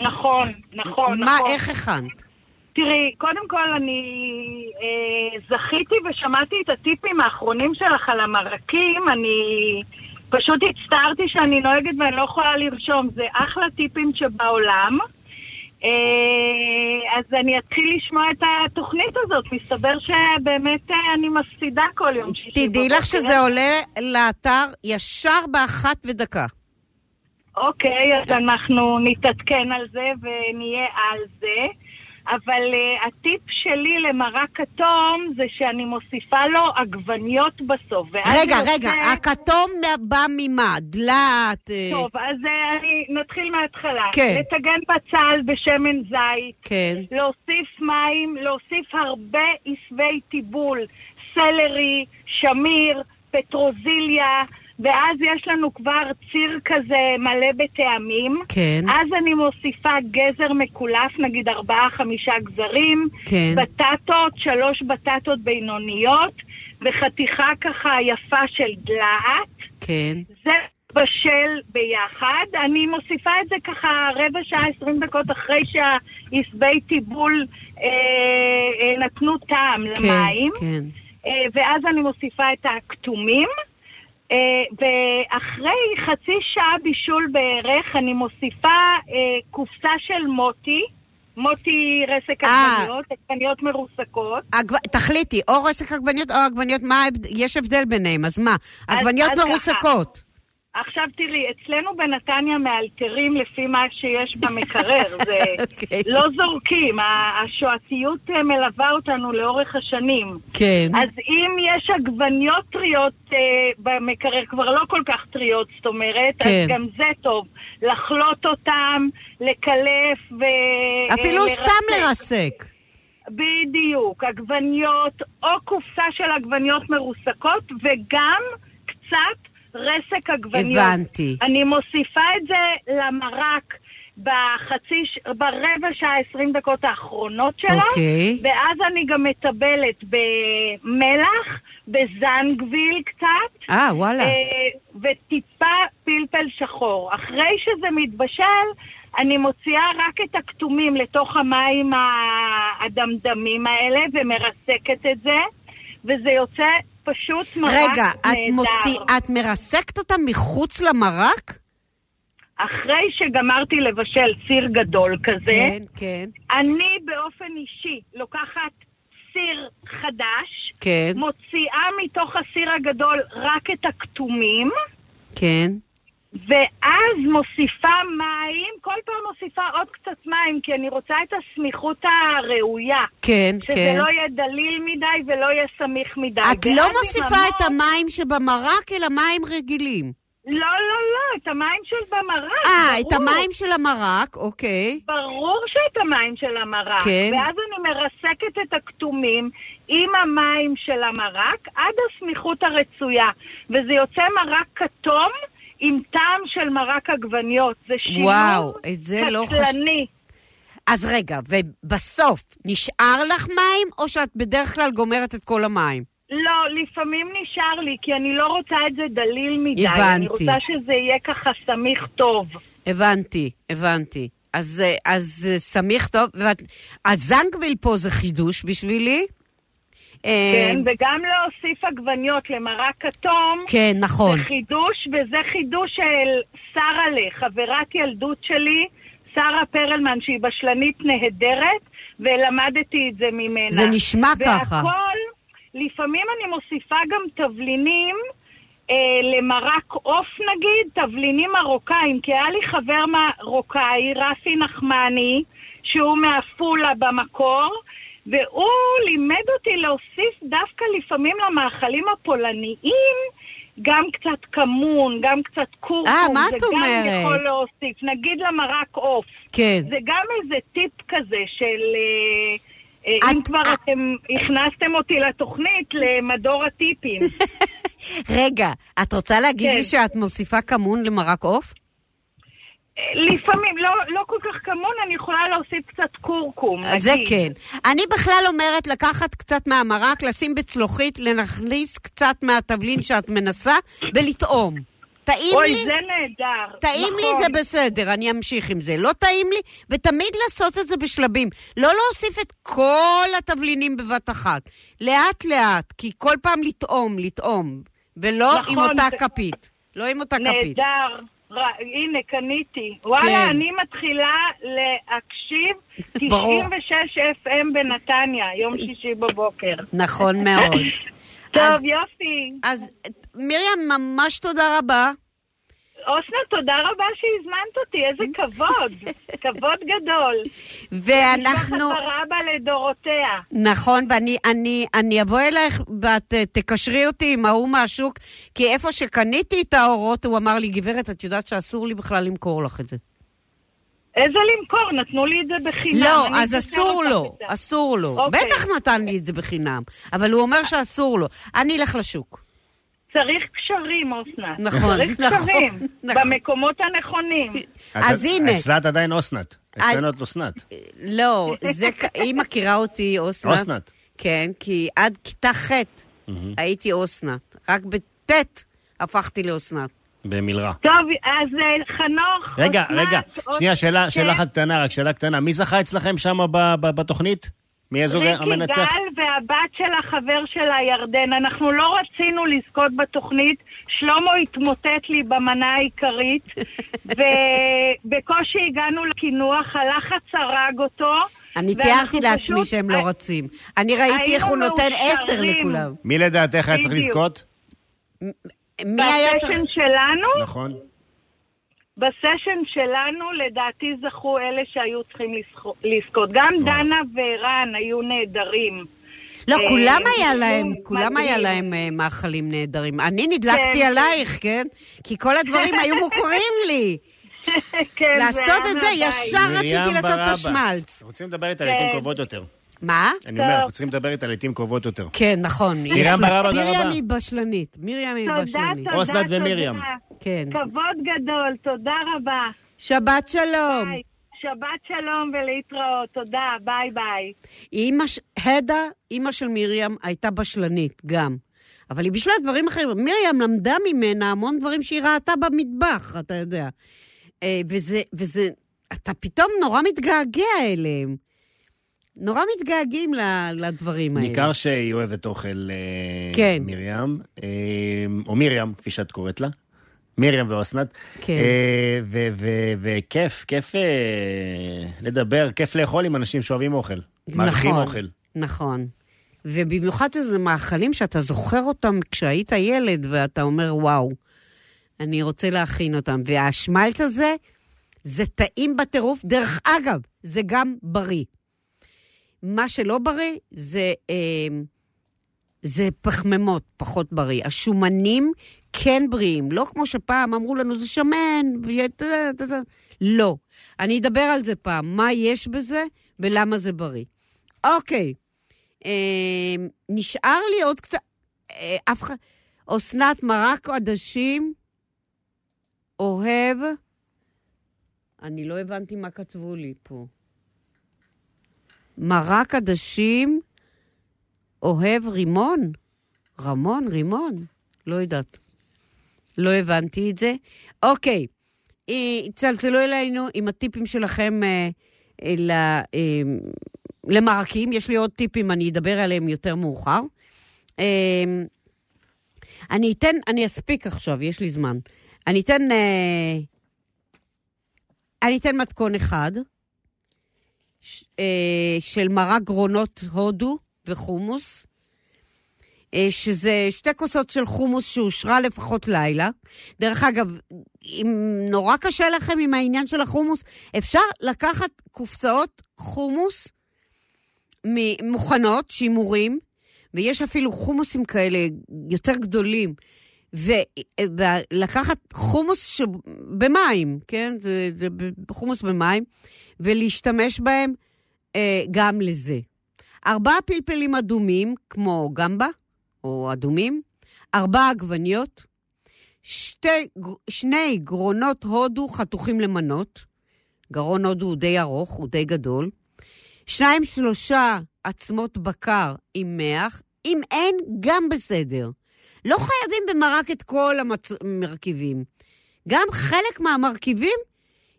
נכון, נכון, מה, נכון. איך הכנת? תראי, קודם כל אני אה, זכיתי ושמעתי את הטיפים האחרונים שלך על המרקים, אני פשוט הצטערתי שאני נוהגת ואני לא יכולה לרשום, זה אחלה טיפים שבעולם. אה, אז אני אתחיל לשמוע את התוכנית הזאת, מסתבר שבאמת אה, אני מפסידה כל יום שישי. תדעי. לך שזה עולה לאתר ישר באחת ודקה. אוקיי, אז אנחנו נתעדכן על זה ונהיה על זה. אבל uh, הטיפ שלי למרק כתום זה שאני מוסיפה לו עגבניות בסוף. רגע, יוצא- רגע, הכתום בא ממה? דלעת? אה, טוב, אז uh, אני, נתחיל מההתחלה. כן. לטגן בצל בשמן זית. כן. להוסיף מים, להוסיף הרבה עשבי טיבול, סלרי, שמיר, פטרוזיליה, ואז יש לנו כבר ציר כזה מלא בטעמים. כן. אז אני מוסיפה גזר מקולף, נגיד ארבעה-חמישה גזרים, כן. בטטות, שלוש בטטות בינוניות, וחתיכה ככה יפה של דלעת. כן. זה בשל ביחד. אני מוסיפה את זה ככה רבע שעה, עשרים דקות אחרי שהעשבי טיבול אה, אה, נתנו טעם כן, למים. כן. אה, ואז אני מוסיפה את הכתומים. אה, ואחרי חצי שעה בישול בערך, אני מוסיפה אה, קופסה של מוטי, מוטי רסק אה. עגבניות, עגבניות מרוסקות. תחליטי, או רסק עגבניות או עגבניות, מה. יש הבדל ביניהם, אז מה? עגבניות. מרוסקות. עכשיו תראי, אצלנו בנתניה מאלתרים לפי מה שיש במקרר, זה אוקיי. לא זורקים, השואתיות אה, מלווה אותנו לאורך השנים. כן. אז אם יש עגבניות טריות אה, במקרר, כבר לא כל כך טריות, זאת אומרת, כן. אז גם זה טוב. לחלוט אותם, לקלף ו... אפילו אה, סתם לרסק. לרסק. בדיוק, עגבניות או קופסה של עגבניות מרוסקות וגם קצת רסק עגבניות. הבנתי. אני מוסיפה את זה למרק בחצי, ברבע שעה, עשרים דקות האחרונות שלה. אוקיי. ואז אני גם מטבלת במלח, בזנגוויל קצת. אה, וואלה. אה, וטיפה פלפל שחור. אחרי שזה מתבשל, אני מוציאה רק את הכתומים לתוך המים הדמדמים האלה ומרסקת את זה, וזה יוצא פשוט מרק רגע, את, נהדר. מוציא, את מרסקת אותם מחוץ למרק? אחרי שגמרתי לבשל סיר גדול כזה, כן, כן, אני באופן אישי לוקחת סיר חדש, כן, מוציאה מתוך הסיר הגדול רק את הכתומים, כן. ואז מוסיפה מים, כל פעם מוסיפה עוד קצת מים, כי אני רוצה את הסמיכות הראויה. כן, שזה כן. לא יהיה דליל מדי ולא יהיה סמיך מדי. את לא מוסיפה את המון- המים שבמרק, אלא מים רגילים. לא, לא, לא, את המים של במרק. אה, את. המים של המרק, אוקיי. ברור שאת המים של המרק. כן. ואז אני מרסקת את הכתומים עם המים של המרק עד הסמיכות הרצויה. וזה יוצא מרק כתום עם טעם של מרק עגבניות. זה שילוב וואו, את זה לא חש- קטלני. אז רגע, ובסוף, נשאר לך מים, או שאת בדרך כלל גומרת את כל המים? לא, לפעמים נשאר לי, כי אני לא רוצה את זה דליל מדי. הבנתי. אני רוצה שזה יהיה ככה סמיך טוב. הבנתי, הבנתי. אז, אה, אז אה, סמיך טוב, ואת... הזנגוויל פה זה חידוש בשבילי. אה, כן, וגם להוסיף עגבניות למרק כתום. כן, נכון. זה חידוש, וזה חידוש של שרה חברת ילדות שלי, שרה פרלמן, שהיא בשלנית נהדרת, ולמדתי את זה ממנה. זה נשמע ככה. והכל, לפעמים אני מוסיפה גם תבלינים אה, למרק עוף נגיד, תבלינים מרוקאים, כי היה לי חבר מרוקאי, רפי נחמני, שהוא מעפולה במקור, והוא לימד אותי להוסיף דווקא לפעמים למאכלים הפולניים גם קצת כמון, גם קצת קורקום. אה, מה את זה גם אומרת? יכול להוסיף. נגיד למרק עוף. כן. זה גם איזה טיפ כזה של... אה, אה, אם כבר אתם הכנסתם אותי לתוכנית, למדור הטיפים. רגע, את רוצה להגיד כן. לי שאת מוסיפה כמון למרק עוף? לפעמים, לא, לא כל כך כמון, אני יכולה להוסיף קצת קורקום. זה נגיד. כן. אני בכלל אומרת לקחת קצת מהמרק, לשים בצלוחית, להכניס קצת מהתבלין שאת מנסה ולטעום. טעים אוי, לי? זה נהדר. טעים לי נכון. זה בסדר, אני אמשיך עם זה. לא טעים לי, ותמיד לעשות את זה בשלבים. לא להוסיף את כל התבלינים בבת אחת. לאט לאט, כי כל פעם לטעום, לטעום. ולא נכון, עם אותה זה- כפית. לא עם אותה כפית. נהדר. הנה, קניתי. וואלה, כן. אני מתחילה להקשיב ברור. 96 FM בנתניה, יום שישי בבוקר. נכון מאוד. טוב, אז- יופי. אז מרים, ממש תודה רבה. אסנת, תודה רבה שהזמנת אותי, איזה כבוד. כבוד גדול. ואנחנו... משפחת ברבא לדורותיה. נכון, ואני אני, אני אבוא אלייך ואת אה, תקשרי אותי עם ההוא מהשוק, כי איפה שקניתי את האורות, הוא אמר לי, גברת, את יודעת שאסור לי בכלל למכור לך את זה. איזה למכור? נתנו לי את זה בחינם. לא, אני אז אסור לו. אסור לו. אוקיי. בטח נתן לי את זה בחינם, אבל הוא אומר שאסור לו. אני אלך לשוק. צריך קשרים, אסנת. נכון, צריך נכון, קשרים. נכון. במקומות הנכונים. אז הנה. אצלה את עדיין אסנת. אצלנו את אסנת. לא, זה, היא מכירה אותי, אסנת. אסנת. כן, כי עד כיתה ח' הייתי אסנת. רק בט' הפכתי לאסנת. במלרע. טוב, אז אה, חנוך, רגע, רגע, אס- שנייה, שאלה. אחת קטנה, רק שאלה קטנה. מי זכה אצלכם שם בתוכנית? מי הזוג המנצח? ריקי גל והבת של החבר שלה, ירדן. אנחנו לא רצינו לזכות בתוכנית, שלמה התמוטט לי במנה העיקרית, ובקושי הגענו לקינוח, הלחץ הרג אותו. אני תיארתי לעצמי פשוט- שהם לא רוצים. אני ראיתי איך הוא נותן עשר. לכולם. מי לדעתך היה צריך. לזכות? מי היה צריך... בסשן שלנו, נכון. בסשן שלנו, לדעתי זכו אלה שהיו צריכים לזכו- לזכות. גם דנה וערן היו נהדרים. לא, אה, כולם היה להם. כולם היה להם אה, מאכלים נהדרים. אני נדלקתי כן. עלייך, כן? כי כל הדברים היו מוכרים לי. כן, לעשות את זה. ישר רציתי לעשות את. השמלץ. רוצים לדבר איתה לעיתים כן. קרובות יותר. מה? אני אומר, אנחנו צריכים לדבר איתה לעיתים קרובות יותר. כן, נכון. מרים ברבא, תודה מרים רבה. היא בשלנית. מרים היא תודה, בשלנית. תודה, תודה. ומרים. כן. כבוד גדול, תודה רבה. שבת שלום. ביי. שבת שלום ולהתראות, תודה, ביי ביי. אימא, ש- הדה, אימא של מרים, הייתה בשלנית גם. אבל היא בישלה דברים אחרים. מרים למדה ממנה המון דברים שהיא ראתה במטבח, אתה יודע. אה, וזה, וזה, אתה פתאום נורא מתגעגע אליהם. נורא מתגעגעים לדברים האלה. ניכר שהיא אוהבת אוכל, אה, כן. מרים, אה, או מרים, כפי שאת קוראת לה. מרים ואסנת. כן. אה, וכיף, כיף לדבר, כיף לאכול עם אנשים שאוהבים אוכל. נכון, אוכל. נכון. ובמיוחד שזה מאכלים שאתה זוכר אותם כשהיית ילד, ואתה אומר, וואו, אני רוצה להכין אותם. והשמלץ הזה, זה טעים בטירוף. דרך אגב, זה גם בריא. מה שלא בריא זה, אה, זה פחמימות, פחות בריא. השומנים כן בריאים, לא כמו שפעם אמרו לנו, זה שמן, לא. אני אדבר על זה פעם, מה יש בזה ולמה זה בריא. אוקיי, אה, נשאר לי עוד קצת... אה, אף אחד... אסנת מרק עדשים אוהב... אני לא הבנתי מה כתבו לי פה. מרק עדשים אוהב רימון? רמון, רימון? לא יודעת. לא הבנתי את זה. אוקיי, צלצלו אלינו עם הטיפים שלכם אה, אה, ל, אה, למרקים. יש לי עוד טיפים, אני אדבר עליהם יותר מאוחר. אה, אני אתן, אני אספיק עכשיו, יש לי זמן. אני אתן, אה, אני אתן מתכון אחד, של מרק גרונות הודו וחומוס, אה, שזה שתי כוסות של חומוס שאושרה לפחות לילה. דרך אגב, אם נורא קשה לכם עם העניין של החומוס, אפשר לקחת קופסאות חומוס מוכנות, שימורים, ויש אפילו חומוסים כאלה יותר גדולים, ולקחת חומוס ש... במים, כן? זה, זה חומוס במים, ולהשתמש בהם אה, גם לזה. ארבעה פלפלים אדומים, כמו גמבה, או אדומים, ארבע עגבניות, שתי, שני גרונות הודו חתוכים למנות, גרון הודו הוא די ארוך, הוא די גדול, שניים שלושה עצמות בקר עם מח, אם אין, גם בסדר. לא חייבים במרק את כל המרכיבים. גם חלק מהמרכיבים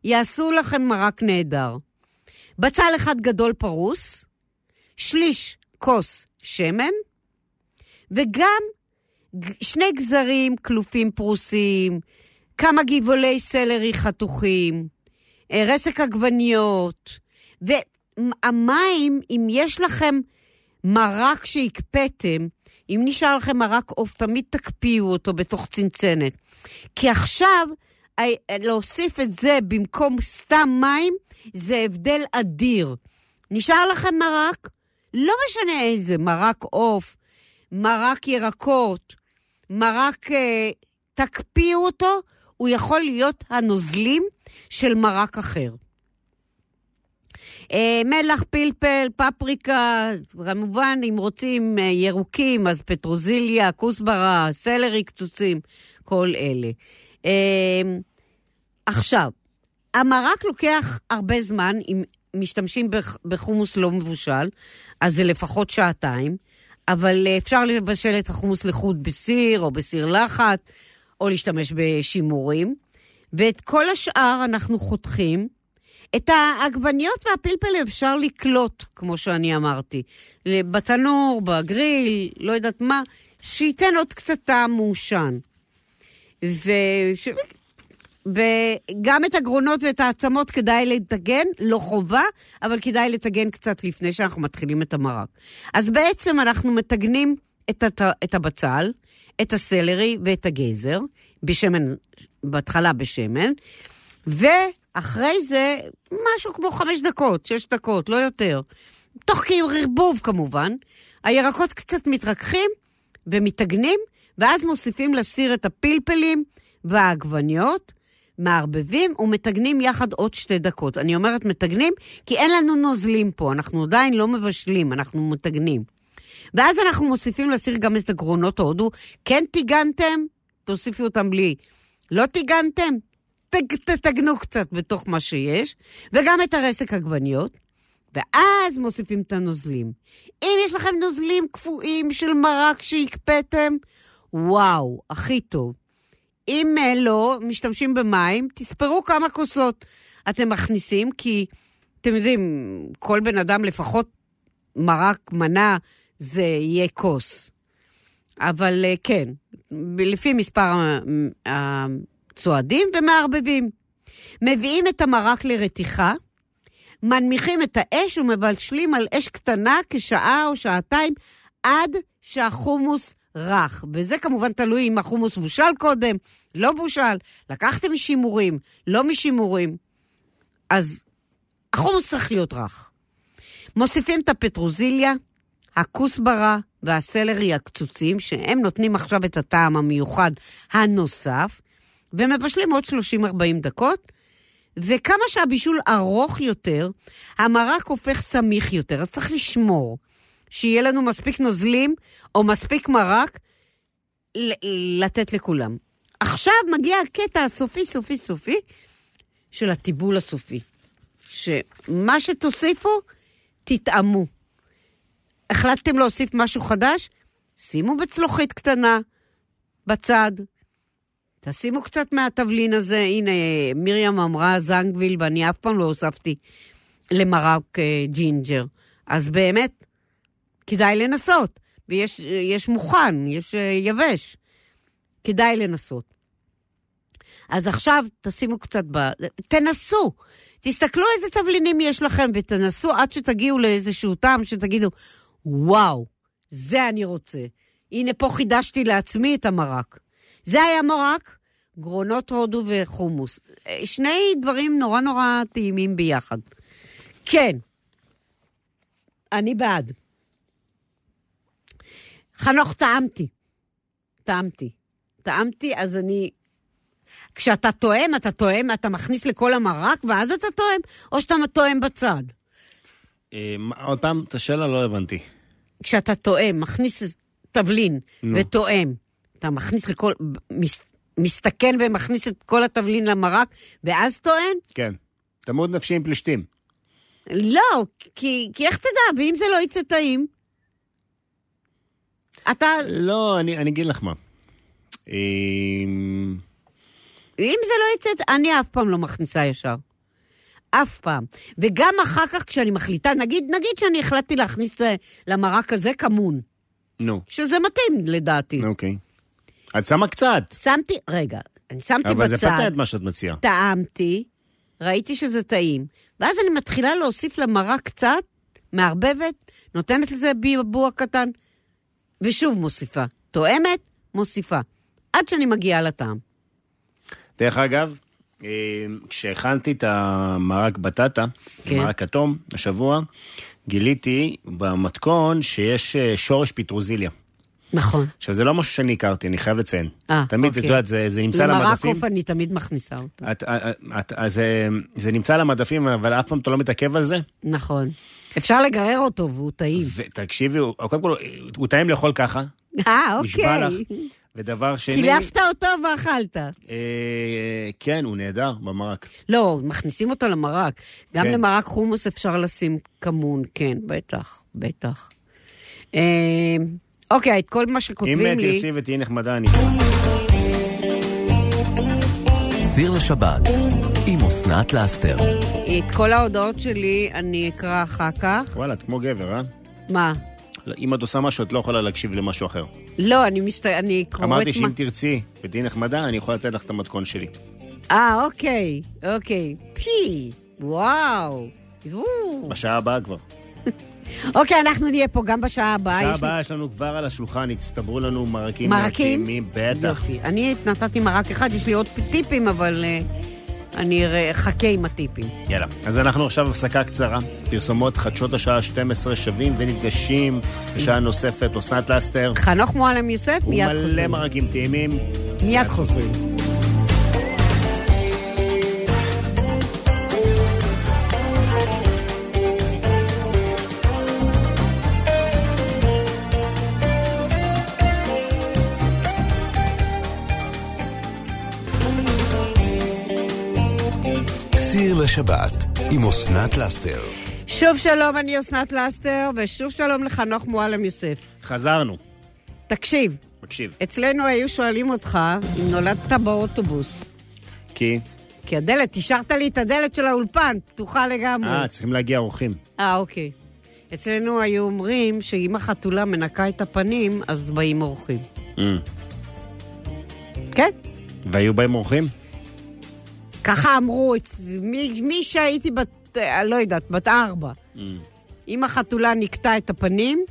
יעשו לכם מרק נהדר. בצל אחד גדול פרוס, שליש כוס שמן, וגם שני גזרים כלופים פרוסים, כמה גבעולי סלרי חתוכים, רסק עגבניות, והמים, אם יש לכם מרק שהקפאתם, אם נשאר לכם מרק עוף, תמיד תקפיאו אותו בתוך צנצנת. כי עכשיו ה- להוסיף את זה במקום סתם מים, זה הבדל אדיר. נשאר לכם מרק? לא משנה איזה, מרק עוף, מרק ירקות, מרק... אה, תקפיאו אותו, הוא יכול להיות הנוזלים של מרק אחר. אה, מלח, פלפל, פפריקה, כמובן, אם רוצים אה, ירוקים, אז פטרוזיליה, כוסברה, סלרי קצוצים, כל אלה. אה, עכשיו, המרק לוקח הרבה זמן, אם משתמשים בח- בחומוס לא מבושל, אז זה לפחות שעתיים, אבל אפשר לבשל את החומוס לחוד בסיר או בסיר לחץ, או להשתמש בשימורים, ואת כל השאר אנחנו חותכים. את העגבניות והפלפל אפשר לקלוט, כמו שאני אמרתי. בתנור, בגריל, לא יודעת מה, שייתן עוד קצת טעם מעושן. וש... וגם את הגרונות ואת העצמות כדאי לטגן, לא חובה, אבל כדאי לטגן קצת לפני שאנחנו מתחילים את המרק. אז בעצם אנחנו מטגנים את, הת... את הבצל, את הסלרי ואת הגזר, בשמן, בהתחלה בשמן, ואחרי זה משהו כמו חמש דקות, שש דקות, לא יותר. תוך כערבוב כמובן. הירקות קצת מתרככים ומתגנים, ואז מוסיפים לסיר את הפלפלים והעגבניות, מערבבים ומתגנים יחד עוד שתי דקות. אני אומרת מתגנים, כי אין לנו נוזלים פה, אנחנו עדיין לא מבשלים, אנחנו מתגנים. ואז אנחנו מוסיפים לסיר גם את הגרונות ההודו. כן טיגנתם? תוסיפו אותם בלי. לא טיגנתם? תג, תתגנו קצת בתוך מה שיש, וגם את הרסק עגבניות, ואז מוסיפים את הנוזלים. אם יש לכם נוזלים קפואים של מרק שהקפאתם, וואו, הכי טוב. אם אה, לא, משתמשים במים, תספרו כמה כוסות אתם מכניסים, כי אתם יודעים, כל בן אדם לפחות מרק מנה זה יהיה כוס. אבל אה, כן, לפי מספר הצועדים ומערבבים. מביאים את המרק לרתיחה, מנמיכים את האש ומבשלים על אש קטנה כשעה או שעתיים עד שהחומוס רך. וזה כמובן תלוי אם החומוס בושל קודם, לא בושל, לקחתם משימורים, לא משימורים. אז החומוס צריך להיות רך. מוסיפים את הפטרוזיליה, הכוסברה והסלרי הקצוצים, שהם נותנים עכשיו את הטעם המיוחד הנוסף, ומבשלים עוד 30-40 דקות, וכמה שהבישול ארוך יותר, המרק הופך סמיך יותר, אז צריך לשמור שיהיה לנו מספיק נוזלים או מספיק מרק לתת לכולם. עכשיו מגיע הקטע הסופי, סופי, סופי של הטיבול הסופי. שמה שתוסיפו, תטעמו. החלטתם להוסיף משהו חדש? שימו בצלוחית קטנה, בצד. תשימו קצת מהתבלין הזה. הנה, מרים אמרה זנגוויל, ואני אף פעם לא הוספתי למרק אה, ג'ינג'ר. אז באמת, כדאי לנסות. ויש יש מוכן, יש אה, יבש. כדאי לנסות. אז עכשיו תשימו קצת ב... תנסו. תסתכלו איזה תבלינים יש לכם ותנסו עד שתגיעו לאיזשהו טעם שתגידו, וואו, זה אני רוצה. הנה, פה חידשתי לעצמי את המרק. זה היה מרק, גרונות הודו וחומוס. אה, שני דברים נורא נורא טעימים ביחד. כן, אני בעד. חנוך, טעמתי. טעמתי. טעמתי, אז אני... כשאתה טועם, אתה טועם, אתה מכניס לכל המרק, ואז אתה טועם, או שאתה טועם בצד. אה, עוד פעם, את השאלה לא הבנתי. כשאתה טועם, מכניס תבלין. וטועם, אתה מכניס לכל... מס, מסתכן ומכניס את כל התבלין למרק, ואז טוען? כן. תמות נפשי עם פלישתים. לא, כי, כי איך תדע, ואם זה לא יצא טעים? אתה, לא, אני אני אגיד לך מה. אה, אם זה לא יצא, אני אף פעם לא מכניסה ישר. אף פעם. וגם אחר כך כשאני מחליטה, נגיד, נגיד שאני החלטתי להכניס אה, למרק הזה כמון, נו, שזה מתאים לדעתי. אוקיי. את שמה קצת, שמתי, רגע, אני שמתי אבל זה בצד, פתר את מה שאת מציעה. טעמתי, ראיתי שזה טעים, ואז אני מתחילה להוסיף למרק קצת, מערבבת, נותנת לזה ביבוע קטן, ושוב מוסיפה. תואמת, מוסיפה. עד שאני מגיעה לטעם. דרך אגב, אה, כשהכנתי את המרק בטטה, כן. מרק כתום, השבוע, גיליתי במתכון שיש אה, שורש פיטרוזיליה. נכון. עכשיו, זה לא משהו שאני הכרתי, אני חייב לציין. אה, תמיד, את אוקיי. יודעת, זה, זה נמצא על המדפים. עוף אני תמיד מכניסה אותו. את, את, את, את, זה, זה נמצא על המדפים, אבל אף פעם אתה לא מתעכב על זה. נכון. אפשר לגרר אותו והוא טעים. ותקשיבי, הוא- קודם כל, הוא טעים לאכול ככה, אה, נשבע אוקיי. לך. ודבר שני... קילפת אותו ואכלת. אה, כן, הוא נהדר במרק. לא, מכניסים אותו למרק. גם כן. למרק חומוס אפשר לשים כמון, כן, בטח, בטח. אה, אוקיי, את כל מה אם שכותבים לי... תרצי ותהיי נחמדה, אני. סיר לשבת עם אסנת לאסתר. את כל ההודעות שלי אני אקרא אחר כך. וואלה, את כמו גבר, אה? מה? אם את עושה משהו, את לא יכולה להקשיב למשהו אחר. לא, אני מסת... אני קוראת... אמרתי מה- שאם תרצי ותהיי נחמדה, אני יכול לתת לך את המתכון שלי. אה, אוקיי, אוקיי. פי. וואו. בשעה הבאה כבר. אוקיי, אנחנו נהיה פה גם בשעה הבאה. בשעה הבאה יש לנו כבר על השולחן, הצטברו לנו מרקים. מרקים? בטח. יופי. אני נתתי מרק אחד, יש לי עוד טיפים, אבל אה, אני אחכה עם הטיפים. יאללה. אז אנחנו עכשיו הפסקה קצרה. פרסומות חדשות השעה 12 שווים ונפגשים בשעה נוספת. אסנת לסטר. חנוך מועלם יוסף, מיד ומלא חוזרים. מרקים טעימים. מיד חוזרים. לשבת עם אסנת לאסתר. שוב שלום, אני אסנת לסטר, ושוב שלום לחנוך מועלם יוסף. חזרנו. תקשיב, מקשיב. אצלנו היו שואלים אותך אם נולדת באוטובוס. כי... כי הדלת, השארת לי את הדלת של האולפן, פתוחה לגמרי. אה, צריכים להגיע אורחים. אה, אוקיי. אצלנו היו אומרים שאם החתולה מנקה את הפנים, אז באים אורחים. Mm. כן? והיו בהם אורחים? ככה אמרו, מי, מי שהייתי בת, אה, לא יודעת, בת ארבע. Mm. אם החתולה נקטה את הפנים,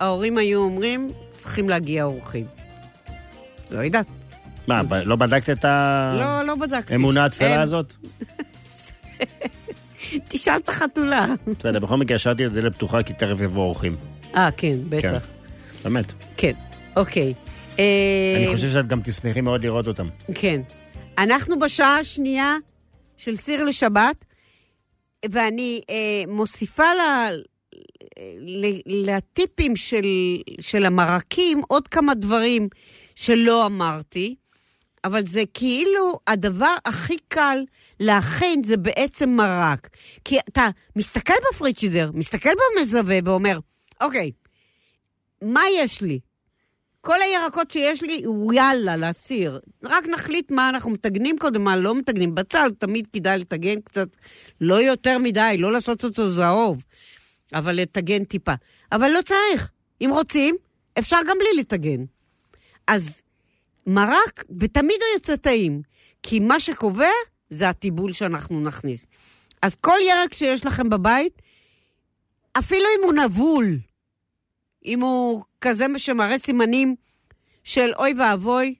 ההורים היו אומרים, צריכים להגיע אורחים. לא יודעת. מה, ב- לא בדקת את לא, לא בדקתי. האמונה התפלה הזאת? תשאל את החתולה. בסדר, בכל מקרה השארתי את הדלת פתוחה כי תכף יבואו אורחים. אה, כן, בטח. באמת. כן. אוקיי. אה, אני חושב שאת גם תשמחי מאוד לראות אותם. כן. אנחנו בשעה השנייה של סיר לשבת, ואני אה, מוסיפה ל, ל, לטיפים של, של המרקים עוד כמה דברים שלא אמרתי, אבל זה כאילו הדבר הכי קל להכין זה בעצם מרק. כי אתה מסתכל בפריצ'ידר, מסתכל במזווה ואומר, אוקיי, מה יש לי? כל הירקות שיש לי, יאללה, להסיר. רק נחליט מה אנחנו מטגנים קודם, מה לא מטגנים. בצל תמיד כדאי לטגן קצת, לא יותר מדי, לא לעשות אותו זהוב, אבל לטגן טיפה. אבל לא צריך. אם רוצים, אפשר גם בלי לטגן. אז מרק, ותמיד הוא יוצא טעים, כי מה שקובע זה הטיבול שאנחנו נכניס. אז כל ירק שיש לכם בבית, אפילו אם הוא נבול, אם הוא כזה שמראה סימנים של אוי ואבוי,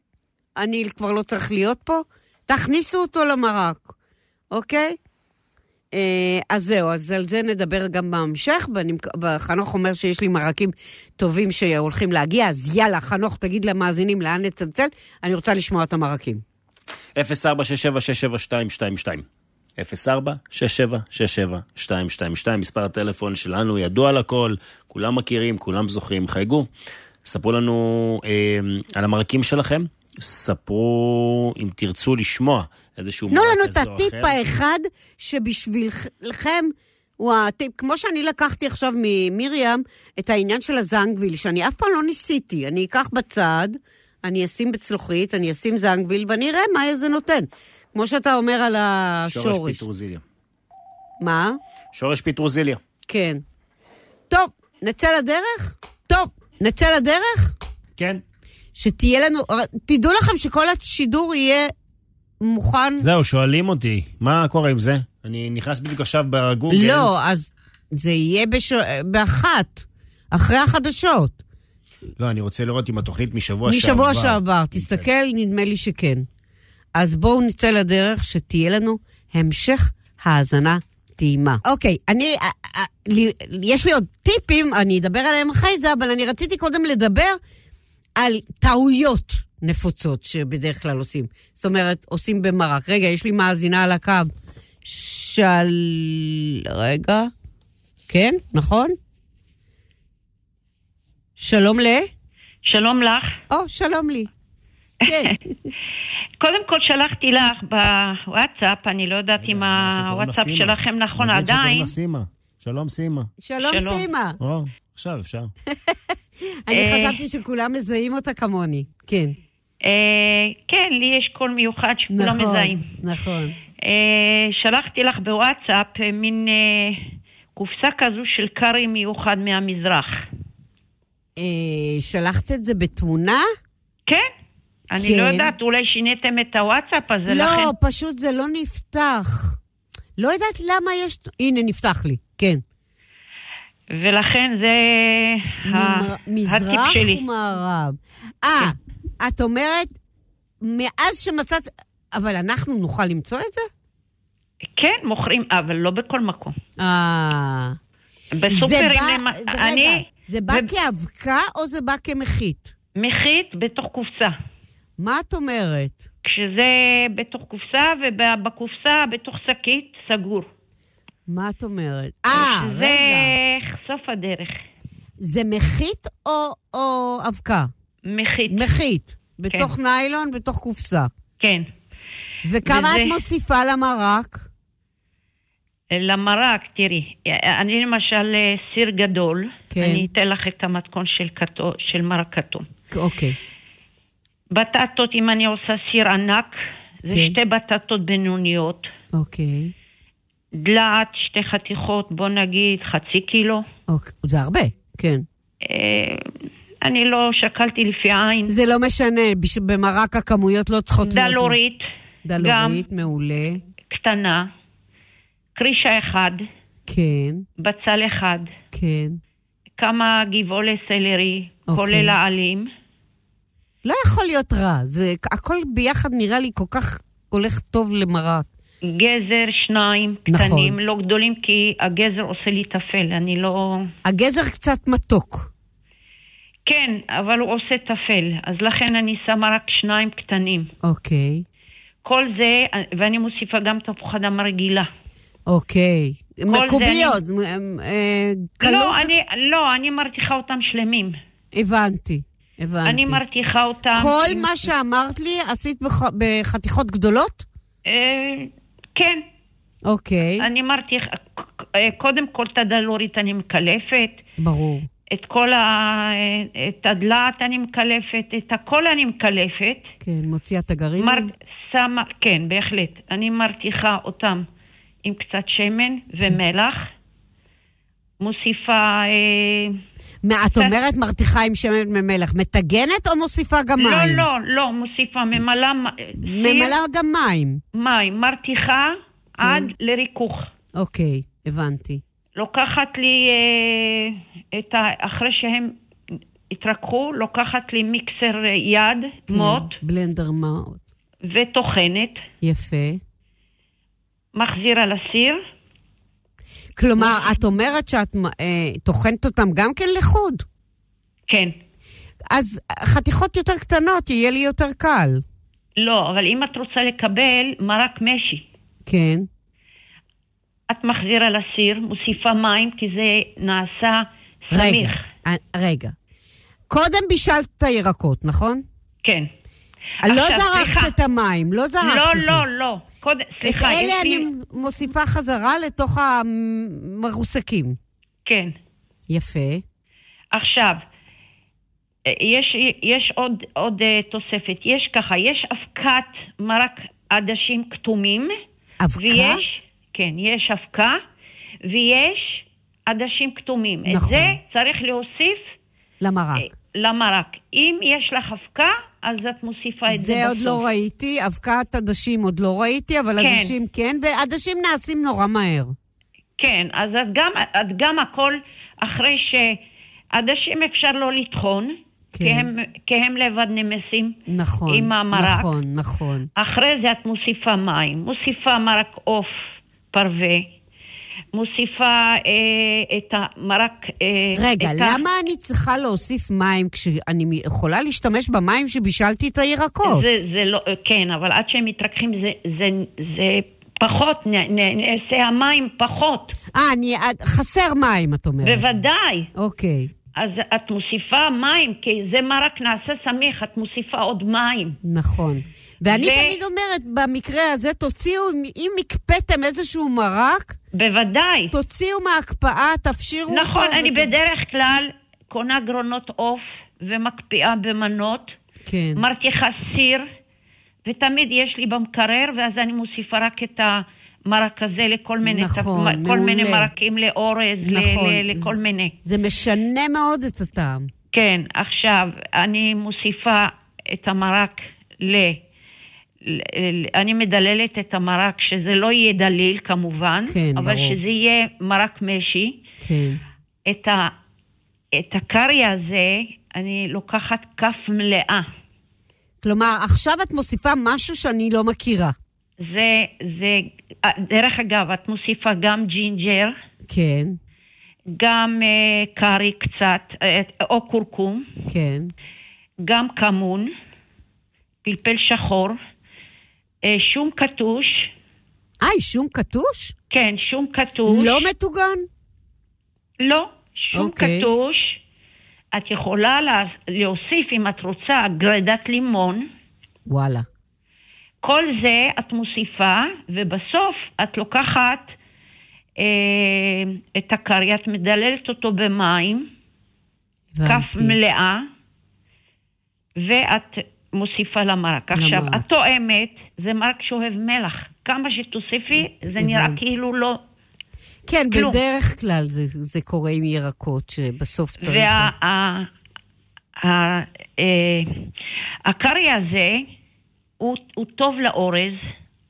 אני כבר לא צריך להיות פה, תכניסו אותו למרק, אוקיי? אה, אז זהו, אז על זה נדבר גם בהמשך, וחנוך אומר שיש לי מרקים טובים שהולכים להגיע, אז יאללה, חנוך, תגיד למאזינים לאן נצלצל, אני רוצה לשמוע את המרקים. 04-6767-222. 04-6767-222. מספר הטלפון שלנו ידוע לכל, כולם מכירים, כולם זוכרים. חייגו, ספרו לנו אה, על המרקים שלכם, ספרו אם תרצו לשמוע איזשהו תנו מרק לנו את כזה או הטיפ אחר. האחד שבשבילכם הוא הטיפ, כמו שאני לקחתי עכשיו ממרים את העניין של הזנגוויל, שאני אף פעם לא ניסיתי. אני אקח בצד, אני אשים בצלוחית, אני אשים זנגוויל, ואני אראה מה זה נותן. כמו שאתה אומר על שורש השורש. פיטרוזיליה. מה? שורש פיטרוזיליה. כן. טוב, נצא לדרך? טוב, נצא לדרך? כן. שתהיה לנו... תדעו לכם שכל השידור יהיה מוכן... זהו, שואלים אותי, מה קורה עם זה? אני נכנס בדיוק עכשיו בגוגל. לא, אז זה יהיה בש... באחת, אחרי החדשות. לא, אני רוצה לראות אם התוכנית משבוע שעבר. משבוע שעבר. תסתכל, נדמה לי שכן. אז בואו נצא לדרך שתהיה לנו המשך האזנה טעימה. אוקיי, אני, אה, אה, יש לי עוד טיפים, אני אדבר עליהם אחרי זה, אבל אני רציתי קודם לדבר על טעויות נפוצות שבדרך כלל עושים. זאת אומרת, עושים במרק. רגע, יש לי מאזינה על הקו. של... רגע. כן, נכון? שלום ל... שלום לך. או, שלום לי. כן. קודם כל שלחתי לך בוואטסאפ, אני לא יודעת אם הוואטסאפ שלכם נכון נגיד שקוראים עדיין. שלום סימה. שלום. סימה. או, עכשיו אפשר. אני אה. חשבתי שכולם מזהים אותה כמוני. כן. אה, כן, לי יש קול מיוחד שכולם נכון, מזהים. נכון. אה, שלחתי לך בוואטסאפ אה, מין אה, קופסה כזו של קארי מיוחד מהמזרח. אה, שלחת את זה בתמונה? כן? אני כן. לא יודעת, אולי שיניתם את הוואטסאפ הזה, לא, לכן... פשוט זה לא נפתח. לא יודעת למה יש... הנה, נפתח לי, כן. ולכן זה ה- ממ- הטיפ מזרח שלי. ומערב. אה, את אומרת, מאז שמצאת... אבל אנחנו נוכל למצוא את זה? כן, מוכרים, אבל לא בכל מקום. אה... בסופרים, זה בא, למה- רגע, אני זה בא ו- כאבקה או זה בא כמחית? מחית בתוך קופסה. מה את אומרת? כשזה בתוך קופסה, ובקופסה בתוך שקית סגור. מה את אומרת? אה, זה רגע. סוף הדרך. זה מחית או, או אבקה? מחית, מחית. בתוך ניילון, בתוך קופסה. כן. וכמה וזה- את מוסיפה למרק? למרק, תראי, אני למשל אה, סיר גדול, כן. אני אתן לך את המתכון של, כתו, של מרק כתום. אוקיי. בטטות, אם אני עושה סיר ענק, זה כן. שתי בטטות בינוניות. אוקיי. דלעת, שתי חתיכות, בוא נגיד חצי קילו. אוקיי. זה הרבה, כן. אה, אני לא שקלתי לפי עין. זה לא משנה, בש- במרק הכמויות לא צריכות להיות... דלורית, דלורית, מעולה. קטנה, קרישה אחד, כן, בצל אחד, כן. כמה גבעולי סלרי, אוקיי. כולל העלים. לא יכול להיות רע, זה הכל ביחד נראה לי כל כך הולך טוב למרק. גזר שניים נכון. קטנים, לא גדולים, כי הגזר עושה לי טפל, אני לא... הגזר קצת מתוק. כן, אבל הוא עושה טפל, אז לכן אני שמה רק שניים קטנים. אוקיי, כל זה, ואני מוסיפה גם תפוח אדמה רגילה. אוקיי. מקוביות, מ- אה, קלות. לא, אני, לא, אני מרתיחה אותם שלמים. הבנתי, הבנתי. אני מרתיחה אותם... כל עם- מה שאמרת לי עשית בח- בחתיכות גדולות? אה, כן, אוקיי, אני מרתיחה... אה, קודם כל את הדלורית אני מקלפת, ברור. את כל ה... אה, את הדלעת אני מקלפת, את הכל אני מקלפת. כן, מוציאה את הגרעינים. מר... שמה, כן, בהחלט. אני מרתיחה אותם עם קצת שמן ומלח. מוסיפה... אה, מה, את אומרת מרתיחה עם שמן ממלח, מטגנת או מוסיפה גם לא, מים? לא, לא, מוסיפה ממלאה... ממלאה גם מים. מים, מרתיחה כן. עד לריכוך. אוקיי, הבנתי. לוקחת לי, אה, את ה... אחרי שהם התרככו, לוקחת לי מיקסר אה, יד, כן, מוט, בלנדר מוט. וטוחנת, יפה. מחזירה לסיר. כלומר, את אומרת שאת אה, טוחנת אותם גם כן לחוד. כן. אז חתיכות יותר קטנות, יהיה לי יותר קל. לא, אבל אם את רוצה לקבל מרק משי, כן. את מחזירה לסיר, מוסיפה מים, כי זה נעשה רגע, סמיך. אה, רגע. קודם בישלת את הירקות, נכון? כן. לא זרקת. את המים, לא זרקת לא, את זה. לא, לא. קודם, את סליחה, אלה יש אני לי... מוסיפה חזרה לתוך המרוסקים. כן. יפה. עכשיו, יש, יש עוד, עוד אה, תוספת. יש ככה, יש אבקת מרק עדשים כתומים. אבקה? ויש, כן, יש אבקה, ויש עדשים כתומים. נכון. את זה צריך להוסיף למרק. אה, למרק. אם יש לך אבקה, אז את מוסיפה את זה, זה עוד בסוף. לא ראיתי, אבקת עדשים עוד לא ראיתי, אבל כן. עדשים כן, ועדשים נעשים נורא מהר. כן, אז את גם, את גם הכל, אחרי שעדשים אפשר לא לטחון, כי הם, כי הם לבד נמסים נכון, עם המרק. נכון, נכון. אחרי זה את מוסיפה מים, מוסיפה מרק עוף פרווה, מוסיפה אה, את המרק... אה, רגע, את למה אני צריכה להוסיף מים כשאני יכולה להשתמש במים שבישלתי את הירקות? זה, זה לא, כן, אבל עד שהם מתרככים זה, זה, זה פחות, נעשה המים פחות. אה, את- חסר מים, את אומרת. בוודאי. אוקיי, אז את מוסיפה מים, כי זה מרק נעשה סמיך, את מוסיפה עוד מים. נכון. ואני ו- תמיד אומרת, במקרה הזה, תוציאו, אם הקפאתם איזשהו מרק, בוודאי. תוציאו מההקפאה, תפשירו אותו. נכון, אני ות- בדרך כלל קונה גרונות עוף ומקפיאה במנות, כן, מרתיחה סיר, ותמיד יש לי במקרר, ואז אני מוסיפה רק את המרק הזה לכל מיני, נכון, תפ- כל מיני. מרקים לאורז, נכון. ל- לכל זה- מיני. זה משנה מאוד את הטעם. כן, עכשיו, אני מוסיפה את המרק ל- אני מדללת את המרק, שזה לא יהיה דליל כמובן, כן, אבל ברור. שזה יהיה מרק משי. כן. את, ה, את הקרי הזה, אני לוקחת כף מלאה. כלומר, עכשיו את מוסיפה משהו שאני לא מכירה. זה, זה, אה, דרך אגב, את מוסיפה גם ג'ינג'ר, כן, גם אה, קארי קצת, אה, או כורכום, כן. גם כמון, פלפל שחור, אה, שום קטוש, אה, שום קטוש? כן, שום קטוש. לא מטוגן? לא, שום אוקיי. קטוש. את יכולה לה, להוסיף, אם את רוצה, גרדת לימון. וואלה. כל זה את מוסיפה, ובסוף את לוקחת אה, את הקרי, את מדללת אותו במים, כף. מלאה, ואת מוסיפה למרק. עכשיו, למרק. את טועמת, זה מרק שאוהב מלח. כמה שתוסיפי, זה נראה. כאילו לא... כן, כלום. בדרך כלל זה, זה קורה עם ירקות, שבסוף צריך... וה... ה- ה- אה, הזה, הוא, הוא טוב לאורז,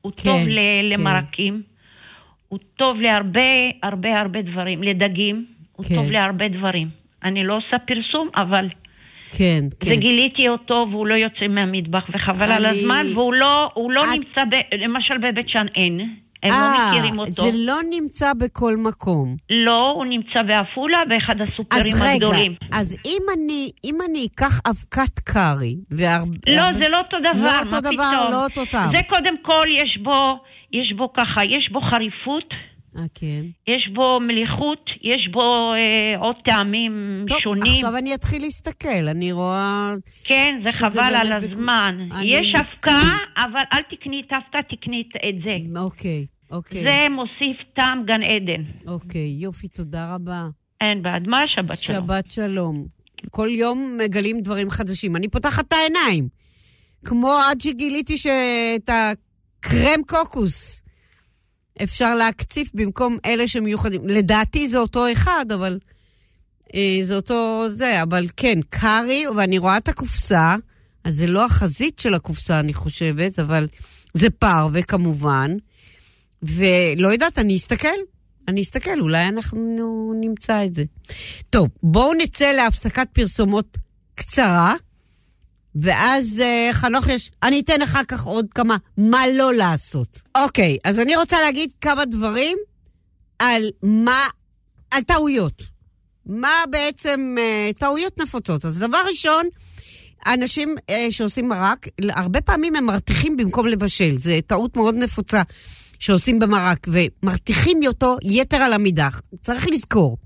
הוא כן, טוב ל- כן. למרקים, הוא טוב להרבה הרבה הרבה דברים, לדגים, הוא כן. טוב להרבה דברים. אני לא עושה פרסום, אבל כן, כן. גיליתי אותו והוא לא יוצא מהמטבח וחבל על אני- הזמן, והוא לא, לא את- נמצא, ב, למשל בבית שאן אין, הם לא אה, מכירים אותו. זה לא נמצא בכל מקום. לא, הוא נמצא בעפולה באחד הסופרים אז רגע, הגדולים. אז אם אני, אם אני אקח אבקת קארי, והרבה... לא, זה לא אותו דבר, לא מה אותו פתאום? דבר, לא אותו טעם. זה קודם כל, יש בו, יש בו ככה, יש בו חריפות, אה, כן. יש בו מליחות, יש בו אה, עוד טעמים טוב, שונים. עכשיו אני אתחיל להסתכל, אני רואה... כן, זה חבל על בק- הזמן. יש אבקה, אבל אל תקני את האבקה, תקני את זה. אוקיי, אוקיי. זה מוסיף טעם גן עדן. אוקיי, יופי, תודה רבה. אין בעד מה, שבת שלום. שבת שלום. כל יום מגלים דברים חדשים. אני פותחת את העיניים. כמו עד שגיליתי שאת הקרם קוקוס אפשר להקציף במקום אלה שמיוחדים. לדעתי זה אותו אחד, אבל... אה, זה אותו זה, אבל כן, קארי, ואני רואה את הקופסה, אז זה לא החזית של הקופסה, אני חושבת, אבל זה פרווה כמובן, ולא יודעת, אני אסתכל. אני אסתכל, אולי אנחנו נמצא את זה. טוב, בואו נצא להפסקת פרסומות קצרה, ואז uh, חנוך יש... אני אתן אחר כך עוד כמה מה לא לעשות. אוקיי, אז אני רוצה להגיד כמה דברים על מה... על טעויות. מה בעצם uh, טעויות נפוצות. אז דבר ראשון, אנשים uh, שעושים מרק, הרבה פעמים הם מרתיחים במקום לבשל. זו טעות מאוד נפוצה שעושים במרק, ומרתיחים אותו יתר על המידה. צריך לזכור,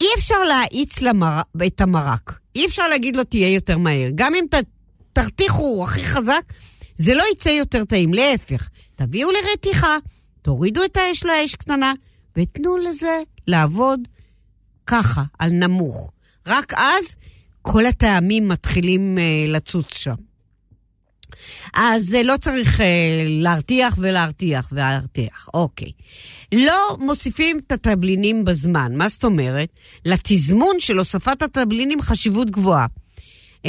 אי אפשר להאיץ למר... את המרק. אי אפשר להגיד לו תהיה יותר מהר. גם אם ת... תרתיחו הכי חזק, זה לא יצא יותר טעים. להפך, תביאו לרתיחה, תורידו את האש לאש קטנה, ותנו לזה לעבוד ככה, על נמוך. רק אז כל הטעמים מתחילים uh, לצוץ שם. אז uh, לא צריך uh, להרתיח ולהרתיח ולהרתיח, אוקיי. לא מוסיפים את התבלינים בזמן, מה זאת אומרת? לתזמון של הוספת התבלינים חשיבות גבוהה. Uh,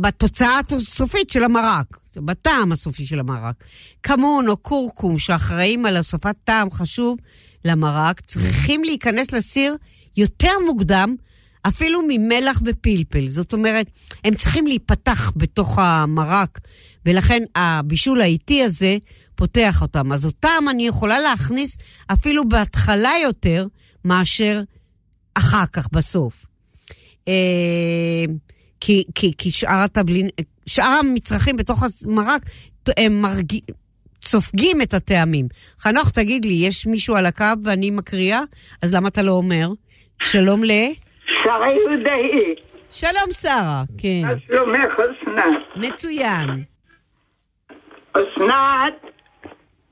בתוצאה הסופית של המרק, בטעם הסופי של המרק. כמון או קורקום שאחראים על הוספת טעם חשוב למרק, צריכים להיכנס לסיר יותר מוקדם, אפילו ממלח ופלפל. זאת אומרת, הם צריכים להיפתח בתוך המרק, ולכן הבישול האיטי הזה פותח אותם. אז אותם אני יכולה להכניס אפילו בהתחלה יותר מאשר אחר כך, בסוף. אה, כי, כי, כי שאר התבלין, שאר המצרכים בתוך המרק, הם מרג... סופגים את הטעמים. חנוך, תגיד לי, יש מישהו על הקו ואני מקריאה? אז למה אתה לא אומר? שלום ל... שרה יהודאי. שלום, שרה. כן. מה שלומך, אסנת? מצוין. אסנת,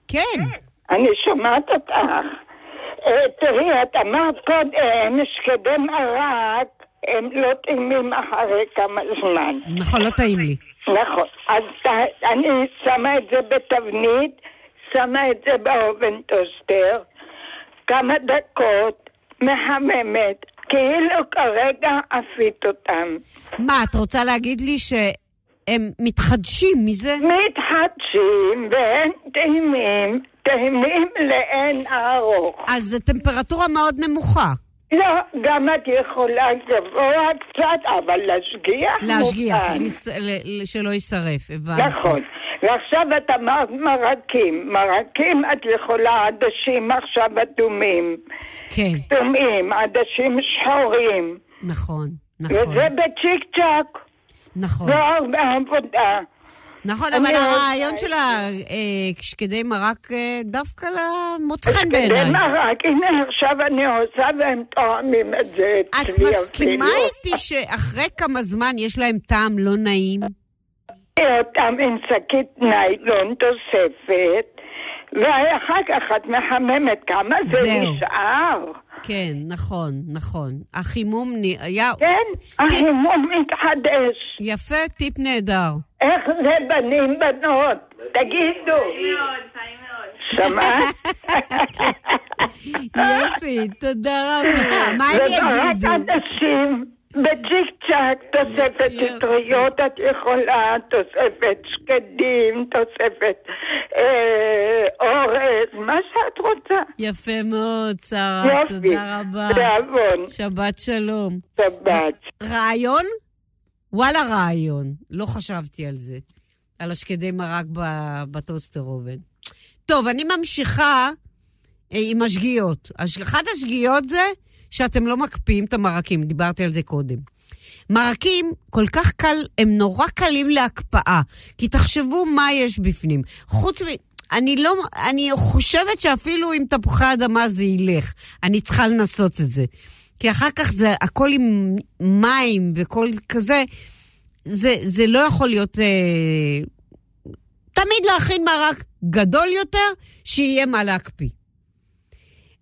כן. אני שומעת אותך. אה, תראי, את אמרת קודם שקדי מרק הם לא טעימים אחרי כמה זמן. נכון, לא טעים לי. נכון. אז אני שמה את זה בתבנית, שמה את זה באובן טוסטר, כמה דקות, מחממת, כאילו כרגע עפית אותם. מה, את רוצה להגיד לי שהם מתחדשים מזה? מתחדשים והם טעימים, טעימים לאין ארוך. אז זו טמפרטורה מאוד נמוכה. לא, גם את יכולה גבוה קצת, אבל להשגיח להשגיח, מותר. לס- שלא יישרף, הבנתי. נכון. ועכשיו את אמרת מרקים. מרקים את יכולה עדשים עכשיו אדומים. כן, אדומים, עדשים שחורים. נכון, נכון, וזה בצ'יק צ'אק. נכון. לא הרבה עבודה. נכון, אבל הרעיון של השקדי מרק אה, דווקא מוצא חן בעיניי. מרק, הנה עכשיו אני עושה והם טועמים את זה את אצלי מסכימה אפילו. איתי שאחרי כמה זמן יש להם טעם לא נעים? אותם עם שקית ניילון תוספת, ואחר כך את מחממת כמה זה זהו. נשאר. כן, נכון, נכון. החימום נ- היה... כן, החימום מתחדש. יפה, טיפ נהדר. איך זה בנים בנות? תגידו. שמעת? יופי, תודה רבה. מה הם ורק יגידו? עדשים, בצ'יק צ'אק, תוספת יופי. פטריות את יכולה, תוספת שקדים, תוספת אה, אורז, מה שאת רוצה. יפה מאוד, שרה. תודה רבה. בעוון. שבת שלום. שבת. רעיון? וואלה רעיון. לא חשבתי על זה. על השקדי מרק בטוסטר אובן. טוב, אני ממשיכה אה, עם השגיאות. הש- אחת השגיאות זה שאתם לא מקפיאים את המרקים, דיברתי על זה קודם. מרקים כל כך קל, הם נורא קלים להקפאה, כי תחשבו מה יש בפנים. חוץ מ... אני לא... אני חושבת שאפילו עם תפוחי אדמה זה ילך. אני צריכה לנסות את זה. כי אחר כך זה הכל עם מים וכל כזה, זה, זה לא יכול להיות... אה, תמיד להכין מרק גדול יותר, שיהיה מה להקפיא.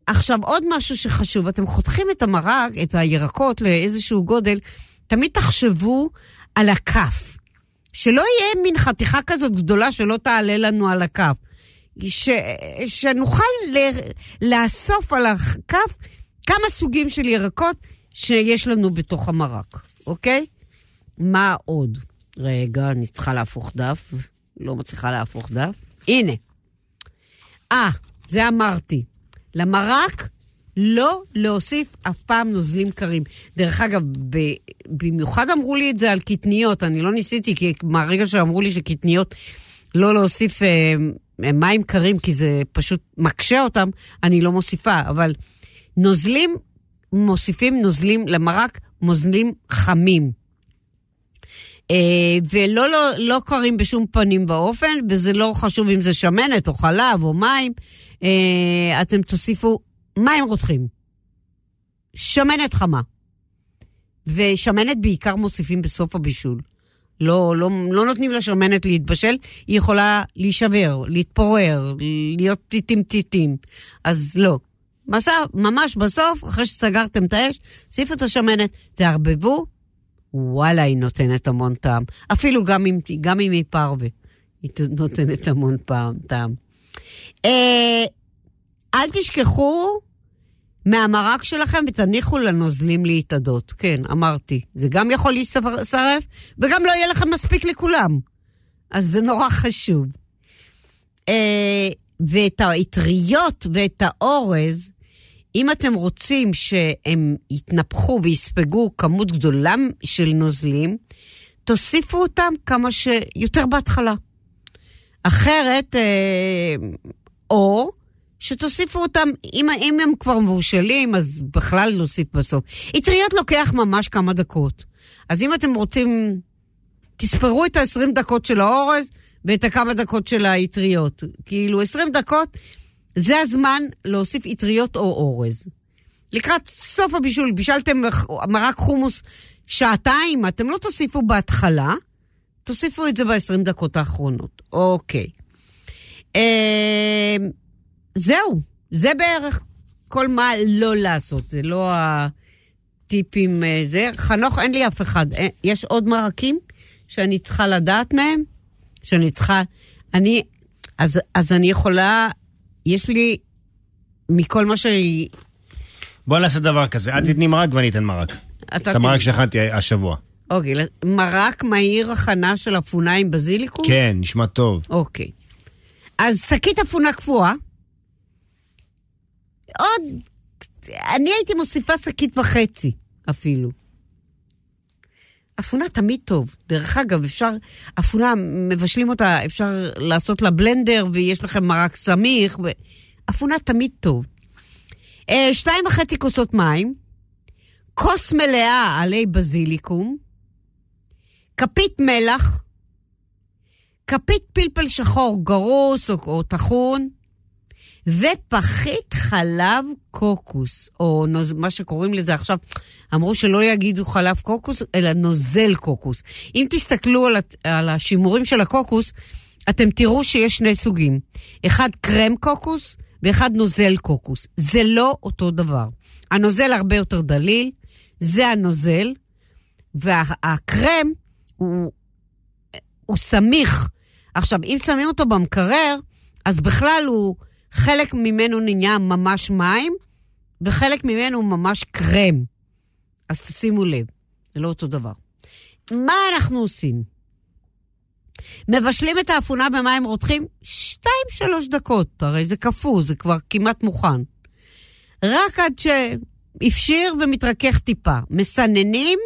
עכשיו, עוד משהו שחשוב, אתם חותכים את המרק, את הירקות לאיזשהו גודל, תמיד תחשבו על הכף. שלא יהיה מין חתיכה כזאת גדולה שלא תעלה לנו על הכף. ש, שנוכל ל, לאסוף על הכף כמה סוגים של ירקות שיש לנו בתוך המרק, אוקיי? מה עוד? רגע, אני צריכה להפוך דף. לא מצליחה להפוך דף. הנה. אה, זה אמרתי. למרק לא להוסיף אף פעם נוזלים קרים. דרך אגב, ב, במיוחד אמרו לי את זה על קטניות, אני לא ניסיתי, כי מהרגע שאמרו לי שקטניות לא להוסיף אה, מים קרים, כי זה פשוט מקשה אותם, אני לא מוסיפה. אבל נוזלים, מוסיפים נוזלים למרק, נוזלים חמים. אה, ולא לא, לא קרים בשום פנים ואופן, וזה לא חשוב אם זה שמנת או חלב או מים, אה, אתם תוסיפו מים רותחים. שמנת חמה. ושמנת בעיקר מוסיפים בסוף הבישול. לא, לא, לא נותנים לשמנת להתבשל, היא יכולה להישבר, להתפורר, להיות טיטים-טיטים. אז לא. בסוף, ממש בסוף, אחרי שסגרתם את האש, סיפו את השמנת, תערבבו, וואלה, היא נותנת המון טעם. אפילו גם אם, גם אם היא פרווה, היא נותנת המון פעם, טעם. אה, אל תשכחו מהמרק שלכם ותניחו לנוזלים להתאדות. כן, אמרתי. זה גם יכול להישרף, וגם לא יהיה לכם מספיק לכולם. אז זה נורא חשוב. אה, ואת האטריות ואת האורז, אם אתם רוצים שהם יתנפחו ויספגו כמות גדולה של נוזלים, תוסיפו אותם כמה שיותר בהתחלה. אחרת, אה, או שתוסיפו אותם, אם, אם הם כבר מבושלים, אז בכלל נוסיף בסוף. אטריות לוקח ממש כמה דקות. אז אם אתם רוצים, תספרו את ה-20 דקות של האורז ואת הכמה דקות של האטריות. כאילו, 20 דקות זה הזמן להוסיף אטריות או אורז. לקראת סוף הבישול, בישלתם מרק חומוס שעתיים, אתם לא תוסיפו בהתחלה, תוסיפו את זה ב-20 דקות האחרונות. אוקיי. אה, זהו, זה בערך כל מה לא לעשות, זה לא הטיפים אה, זה. חנוך, אין לי אף אחד. אה, יש עוד מרקים שאני צריכה לדעת מהם? שאני צריכה... אני... אז, אז אני יכולה... יש לי מכל מה ש... בוא נעשה דבר כזה, את תתני מרק ואני אתן מרק. את המרק שהכנתי השבוע. אוקיי, מרק מהיר הכנה של אפונה עם בזיליקום? כן, נשמע טוב. אוקיי. אז שקית אפונה קפואה. עוד... אני הייתי מוסיפה שקית וחצי, אפילו. אפונה תמיד טוב. דרך אגב, אפשר, אפונה, מבשלים אותה, אפשר לעשות לה בלנדר ויש לכם מרק סמיך. ו... אפונה תמיד טוב. אה, שתיים וחצי כוסות מים, כוס מלאה עלי בזיליקום, כפית מלח, כפית פלפל שחור גרוס או, או טחון, ופחית חלב קוקוס, או נוז, מה שקוראים לזה עכשיו, אמרו שלא יגידו חלב קוקוס, אלא נוזל קוקוס. אם תסתכלו על, על השימורים של הקוקוס, אתם תראו שיש שני סוגים. אחד קרם קוקוס ואחד נוזל קוקוס. זה לא אותו דבר. הנוזל הרבה יותר דליל, זה הנוזל, והקרם הוא, הוא סמיך. עכשיו, אם שמים אותו במקרר, אז בכלל הוא, חלק ממנו נהיה ממש מים, וחלק ממנו ממש קרם. אז תשימו לב, זה לא אותו דבר. מה אנחנו עושים? מבשלים את האפונה במים רותחים 2-3 דקות, הרי זה קפוא, זה כבר כמעט מוכן. רק עד שהפשיר ומתרכך טיפה. מסננים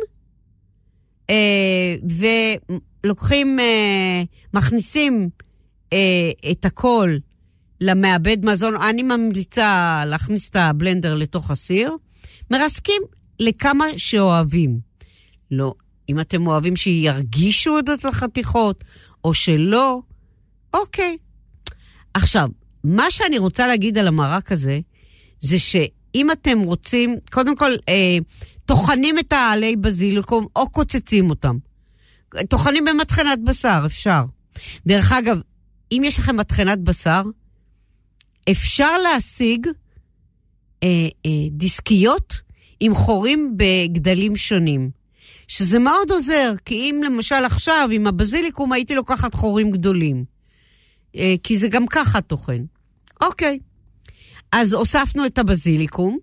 אה, ולוקחים, אה, מכניסים אה, את הכל למעבד מזון. אני ממליצה להכניס את הבלנדר לתוך הסיר. מרסקים לכמה שאוהבים. לא, אם אתם אוהבים שירגישו את החתיכות, או שלא, אוקיי. עכשיו, מה שאני רוצה להגיד על המרק הזה, זה שאם אתם רוצים, קודם כל, אה, טוחנים את העלי בזיליקום או קוצצים אותם. טוחנים במטחנת בשר, אפשר. דרך אגב, אם יש לכם מטחנת בשר, אפשר להשיג אה, אה, דיסקיות עם חורים בגדלים שונים. שזה מאוד עוזר, כי אם למשל עכשיו עם הבזיליקום הייתי לוקחת חורים גדולים. אה, כי זה גם ככה טוחן. אוקיי. אז הוספנו את הבזיליקום,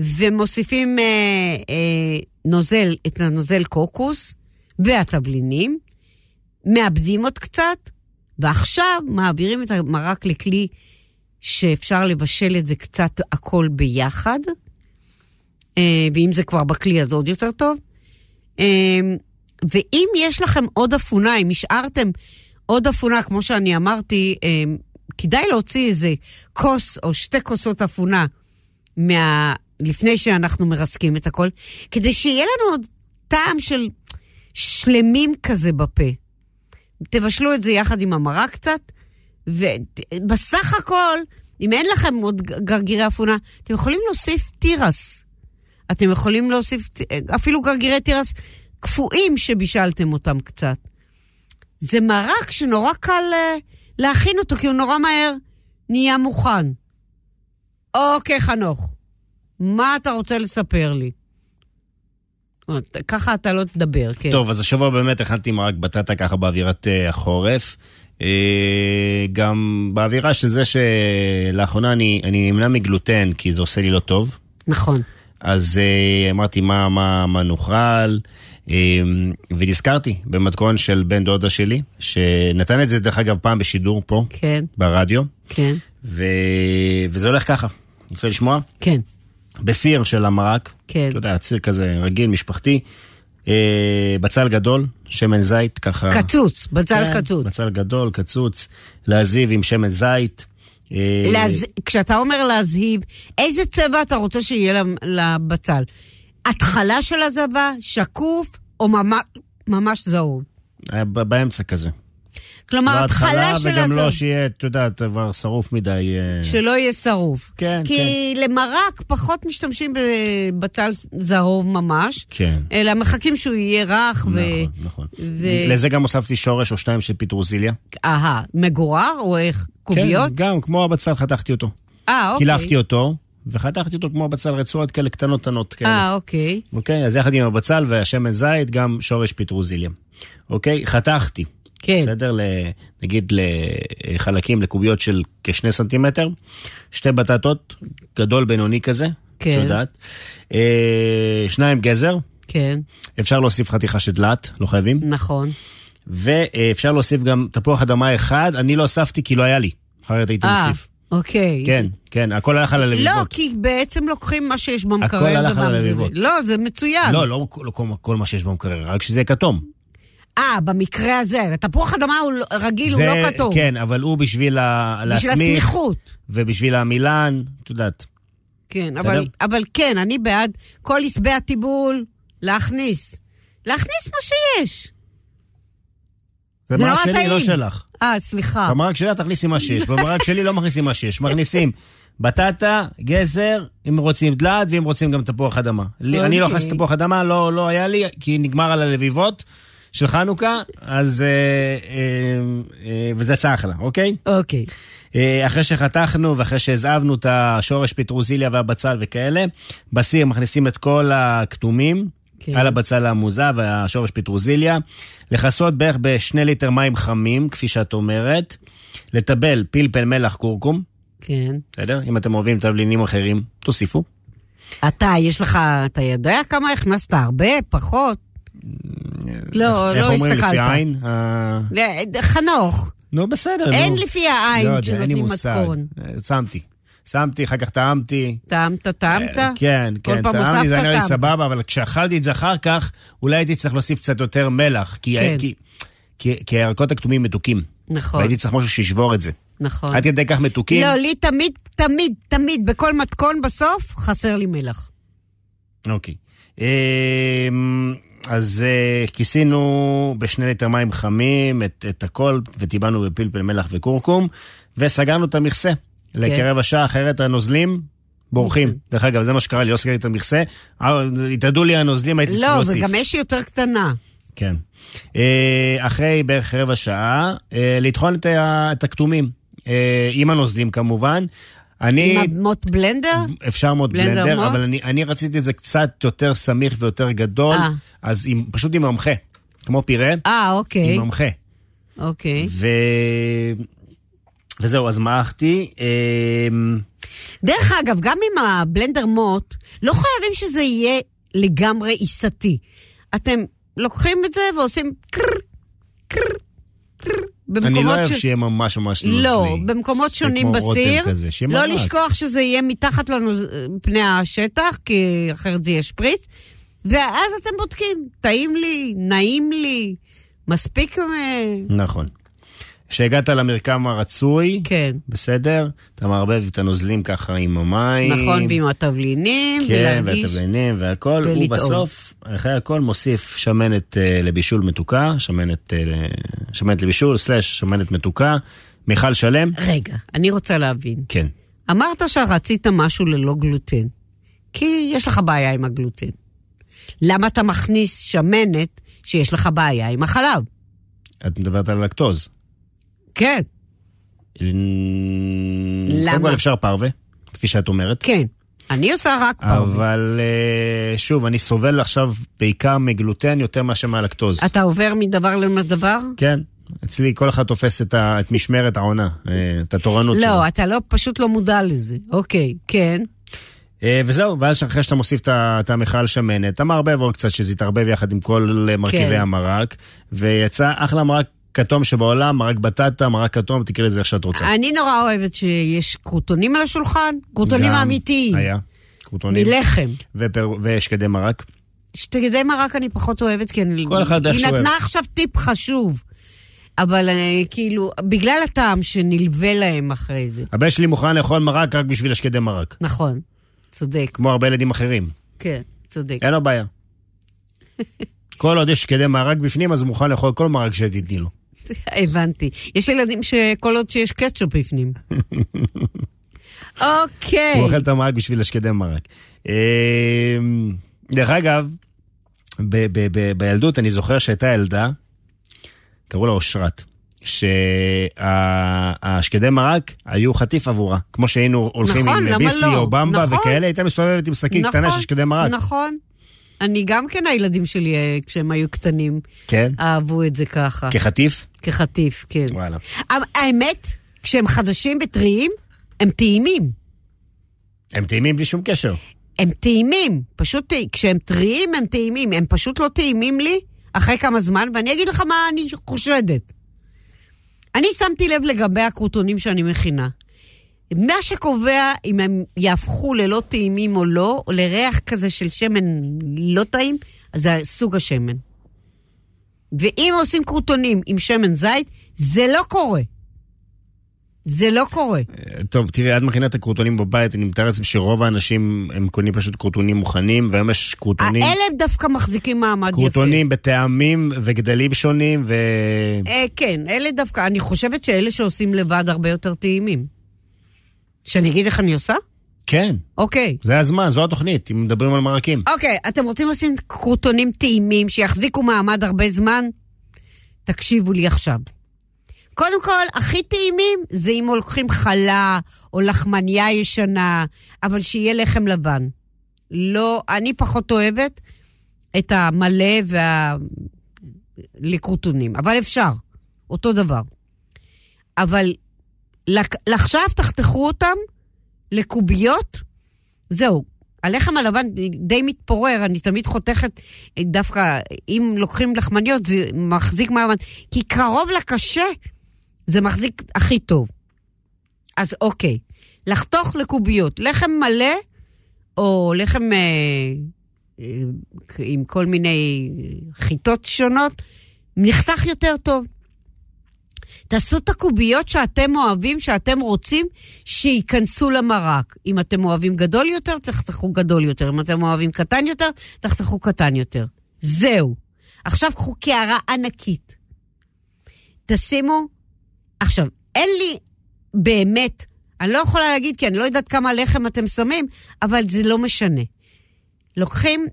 ומוסיפים אה, אה, נוזל, את הנוזל קוקוס והתבלינים, מאבדים עוד קצת, ועכשיו מעבירים את המרק לכלי שאפשר לבשל את זה קצת הכל ביחד, אה, ואם זה כבר בכלי אז עוד יותר טוב. אה, ואם יש לכם עוד אפונה, אם השארתם עוד אפונה, כמו שאני אמרתי, אה, כדאי להוציא איזה כוס או שתי כוסות אפונה מה... לפני שאנחנו מרסקים את הכל, כדי שיהיה לנו עוד טעם של שלמים כזה בפה. תבשלו את זה יחד עם המרק קצת, ובסך הכל, אם אין לכם עוד גרגירי אפונה, אתם יכולים להוסיף תירס. אתם יכולים להוסיף אפילו גרגירי תירס קפואים שבישלתם אותם קצת. זה מרק שנורא קל uh, להכין אותו, כי הוא נורא מהר נהיה מוכן. אוקיי, חנוך, מה אתה רוצה לספר לי? ככה אתה לא תדבר, כן. טוב, אז השבוע באמת הכנתי מרק בטטה ככה באווירת uh, החורף. Uh, גם באווירה של זה שלאחרונה אני, אני נמנע מגלוטן, כי זה עושה לי לא טוב. נכון. אז uh, אמרתי, מה, מה, מה נאכל? ונזכרתי במתכון של בן דודה שלי, שנתן את זה דרך אגב פעם בשידור פה, כן. ברדיו. כן. ו... וזה הולך ככה. רוצה לשמוע? כן, בסיר של המרק, כן. אתה יודע, סיר כזה רגיל, משפחתי, אה, בצל גדול, שמן זית, ככה... קצוץ, בצל כן, קצוץ. בצל גדול, קצוץ, להזיב עם שמן זית. אה, להז... כשאתה אומר להזהיב, איזה צבע אתה רוצה שיהיה לבצל? התחלה של הזבה, שקוף, או ממש, ממש זהוב? באמצע כזה. כלומר, התחלה של וגם לא שיהיה, אתה יודע, כבר שרוף מדי. אה, שלא יהיה שרוף. כן, כי למרק פחות משתמשים בבצל זהוב ממש, כן. אלא מחכים שהוא יהיה רך ו... נכון, נכון. ו- לזה גם הוספתי שורש או שתיים של פטרוזיליה. אהה, מגורר או איך? קוביות? כן, גם כמו הבצל חתכתי אותו. אה, אוקיי. קילפתי אותו, וחתכתי אותו כמו הבצל רצועות כאלה קטנות קטנות כאלה. אה, אוקיי. אוקיי? אז יחד עם הבצל והשמן זית, גם שורש פטרוזיליה. אוקיי? חתכתי. כן. בסדר? נגיד לחלקים, לקוביות של כשני סנטימטר. שתי בטטות, גדול בינוני כזה. כן. את יודעת. אה, שניים גזר. כן, אפשר להוסיף חתיכה של דלת, לא חייבים. נכון. ואפשר להוסיף גם תפוח אדמה אחד, אני לא הוספתי כי לא היה לי. אחרת הייתי אה, מוסיף. אוקיי. כן, כן, הכל הלך על לא, הלביבות. כי בעצם לוקחים מה שיש במקרר הכל הלך על. הלביבות. לא, זה מצוין. לא, לא כל- כל- כל מה שיש במקרר, רק שזה יהיה כתום. אה, במקרה הזה, תפוח אדמה הוא לא- רגיל, הוא לא כתוב. כן, אבל הוא בשביל ה- בשביל להסמיך, הסמיכות. ובשביל המילן, את יודעת. כן? אבל, אבל כן, אני בעד כל עשבי הטיבול להכניס. להכניס מה שיש. זה זה מרק נורא שלי, טעים. לא שלך. אה, סליחה. במרק שלי את תכניסי מה שיש, במרק שלי לא מכניסים מה שיש. מכניסים בטטה, גזר, אם רוצים דלת, ואם רוצים גם תפוח אדמה. לי- אני לא אוקיי. הכנסתי תפוח אדמה, לא לא היה לי, כי נגמר על הלביבות של חנוכה, אז... אה, אה, אה, וזה יצא אחלה, אוקיי? אוקיי. אחרי שחתכנו ואחרי שהזהבנו את השורש פטרוזיליה והבצל וכאלה, בסיר מכניסים את כל הכתומים כן. על הבצל המוזע והשורש פטרוזיליה, לכסות בערך בשני ליטר מים חמים, כפי שאת אומרת, לטבל פלפל, מלח, כורכום, כן. בסדר? אם אתם אוהבים תבלינים אחרים, תוסיפו. אתה, יש לך, אתה יודע כמה הכנסת? הרבה? פחות? לא, לא אומרים לפי הסתכלת. העין? אה, חנוך, נו, בסדר, אין נו. לפי העין לא אין לי שנותנים מושג. מתכון. אה, שמתי. שמתי, אחר כך טעמתי. טעמת, טעמת? אה, כן, כל כן, פעם טעמתי, זה היה נראה לי טעמת. סבבה, אבל כשאכלתי את זה אחר כך, אולי הייתי צריך להוסיף קצת יותר מלח, כן. כי- הירקות הכתומים מתוקים. נכון, והייתי צריך משהו שישבור את זה. נכון. עד כדי כך מתוקים. לא, לי תמיד, תמיד, תמיד, בכל מתכון בסוף, חסר לי מלח. אוקיי. אז אה, כיסינו בשני ליטר מים חמים את, את הכל, וטיבענו בפלפל מלח וכורכום, וסגרנו את המכסה לכרבע שעה, אחרת הנוזלים בורחים. אוקיי. דרך אגב, זה מה שקרה לי, לא סגרתי את המכסה, אה, התאדו לי הנוזלים, הייתי צריך לא, להוסיף. וגם אש יותר קטנה. כן. אה, אחרי בערך רבע שעה, אה, לטחון את הכתומים, עם הנוזלים כמובן. אני... עם המוט בלנדר? אפשר מאוד בלנדר בלנדר? אבל אני, אני רציתי את זה קצת יותר סמיך ויותר גדול, אה. אז עם, פשוט עם ממחה, כמו פירה, אה, אוקיי. עם ממחה. אוקיי. ו... וזהו, אז מעכתי. אמ, דרך אגב, גם עם הבלנדר מוט, לא חייבים שזה יהיה לגמרי עיסתי. אתם לוקחים את זה ועושים קר, קר, קר, אני לא במקומות אוהב ש... שיהיה ממש ממש נוזלי. לא, במקומות שונים בסיר. כזה, לא מרק. לשכוח שזה יהיה מתחת לנו פני השטח, כי אחרת זה יהיה שפריץ. ואז אתם בודקים, טעים לי, נעים לי, מספיק... אה, נכון. כשהגעת למרקם הרצוי, כן. בסדר? אתה מערבב את הנוזלים ככה עם המים. נכון, ועם התבלינים, כן, ולהרגיש... והתבלינים והכל, ולטעום. ובסוף, אחרי הכל מוסיף שמנת אה, לבישול מתוקה, שמנת, אה, שמנת לבישול, סלש שמנת מתוקה, מיכל שלם, רגע, אני רוצה להבין. כן. אמרת שרצית משהו ללא גלוטן, כי יש לך בעיה עם הגלוטן. למה אתה מכניס שמנת שיש לך בעיה עם החלב? את מדברת על לקטוז. כן, למה? קודם כל אפשר פרווה, כפי שאת אומרת. כן. אני עושה רק פרווה. אבל אה, שוב, אני סובל עכשיו בעיקר מגלוטן יותר מאשר מהלקטוז. אתה עובר מדבר לדבר? כן, אצלי כל אחד תופס את, ה, את משמרת העונה, אה, את התורנות שלו. לא, אתה לא, פשוט לא מודע לזה. אוקיי, כן. אה, וזהו, ואז אחרי שאתה מוסיף את המכל שמנת, אתה מערבב עוד קצת שזה יתערבב יחד עם כל מרכיבי כן. המרק, ויצא אחלה מרק כתום שבעולם, מרק בטטה, מרק כתום, תקראי לזה איך שאת רוצה. אני נורא אוהבת שיש קרוטונים על השולחן, קרוטונים גם האמיתיים. היה. קרוטונים. מלחם. ופר- ושקדי מרק. שתגדי מרק אני פחות אוהבת, כי אני... כל אחד איך היא שהוא נתנה. עכשיו טיפ חשוב. אבל אני, כאילו, בגלל הטעם שנלווה להם אחרי זה. הבן שלי מוכן לאכול מרק רק בשביל השקדי מרק. נכון, צודק. כמו הרבה ילדים אחרים. כן, צודק. אין לו בעיה. כל עוד יש שקדי מרק בפנים, אז הוא מוכן לאכול כל מרק שתתני לו. הבנתי. יש ילדים שכל עוד שיש קטשופ בפנים. אוקיי. הוא אוכל את המרק בשביל השקדי מרק. אה, דרך אגב, בילדות אני זוכר שהייתה ילדה, קראו לה אושרת, שהשקדי מרק היו חטיף עבורה. כמו שהיינו הולכים נכון, עם ביסלי לא? או במבה נכון. וכאלה, הייתה מסתובבת עם שקית קטנה של שקדי מרק. נכון. אני גם כן, הילדים שלי, אה, כשהם היו קטנים, כן? אהבו את זה ככה. כחטיף? כחטיף, כן. וואלה. אבל האמת, כשהם חדשים וטריים, הם טעימים. הם טעימים בלי שום קשר. הם טעימים, פשוט טע- כשהם טריים הם טעימים, הם פשוט לא טעימים לי אחרי כמה זמן, ואני אגיד לך מה אני חושדת. אני שמתי לב לגבי הקרוטונים שאני מכינה. מה שקובע אם הם יהפכו ללא טעימים או לא, או לריח כזה של שמן לא טעים, אז זה סוג השמן. ואם עושים קרוטונים עם שמן זית, זה לא קורה. זה לא קורה. אה, טוב, תראי, את מכינה את הקרוטונים בבית, אני מתאר לעצמי שרוב האנשים הם קונים פשוט קרוטונים מוכנים, והיום יש קרוטונים, האלה דווקא מחזיקים מעמד יפה. קרוטונים בטעמים וגדלים שונים, ו... אה, כן, אלה דווקא, אני חושבת שאלה שעושים לבד הרבה יותר טעימים. שאני אגיד איך אני עושה? כן, אוקיי. זה הזמן, זו התוכנית, אם מדברים על מרקים. אוקיי, אתם רוצים לשים קרוטונים טעימים שיחזיקו מעמד הרבה זמן? תקשיבו לי עכשיו. קודם כל, הכי טעימים זה אם לוקחים חלה או לחמניה ישנה, אבל שיהיה לחם לבן. לא, אני פחות אוהבת את המלא וה... לקרוטונים, אבל אפשר, אותו דבר. אבל עכשיו תחתכו אותם לקוביות, זהו. הלחם הלבן די מתפורר, אני תמיד חותכת, אה, דווקא אם לוקחים לחמניות זה מחזיק מעמד, כי קרוב לקשה זה מחזיק הכי טוב. אז אוקיי, לחתוך לקוביות, לחם מלא או לחם אה, אה, עם כל מיני חיטות שונות, נחתך יותר טוב. תעשו את הקוביות שאתם אוהבים, שאתם רוצים, שייכנסו למרק. אם אתם אוהבים גדול יותר, תחתכו גדול יותר. אם אתם אוהבים קטן יותר, תחתכו קטן יותר. זהו. עכשיו קחו קערה ענקית. תשימו... עכשיו, אין לי באמת, אני לא יכולה להגיד, כי אני לא יודעת כמה לחם אתם שמים, אבל זה לא משנה. לוקחים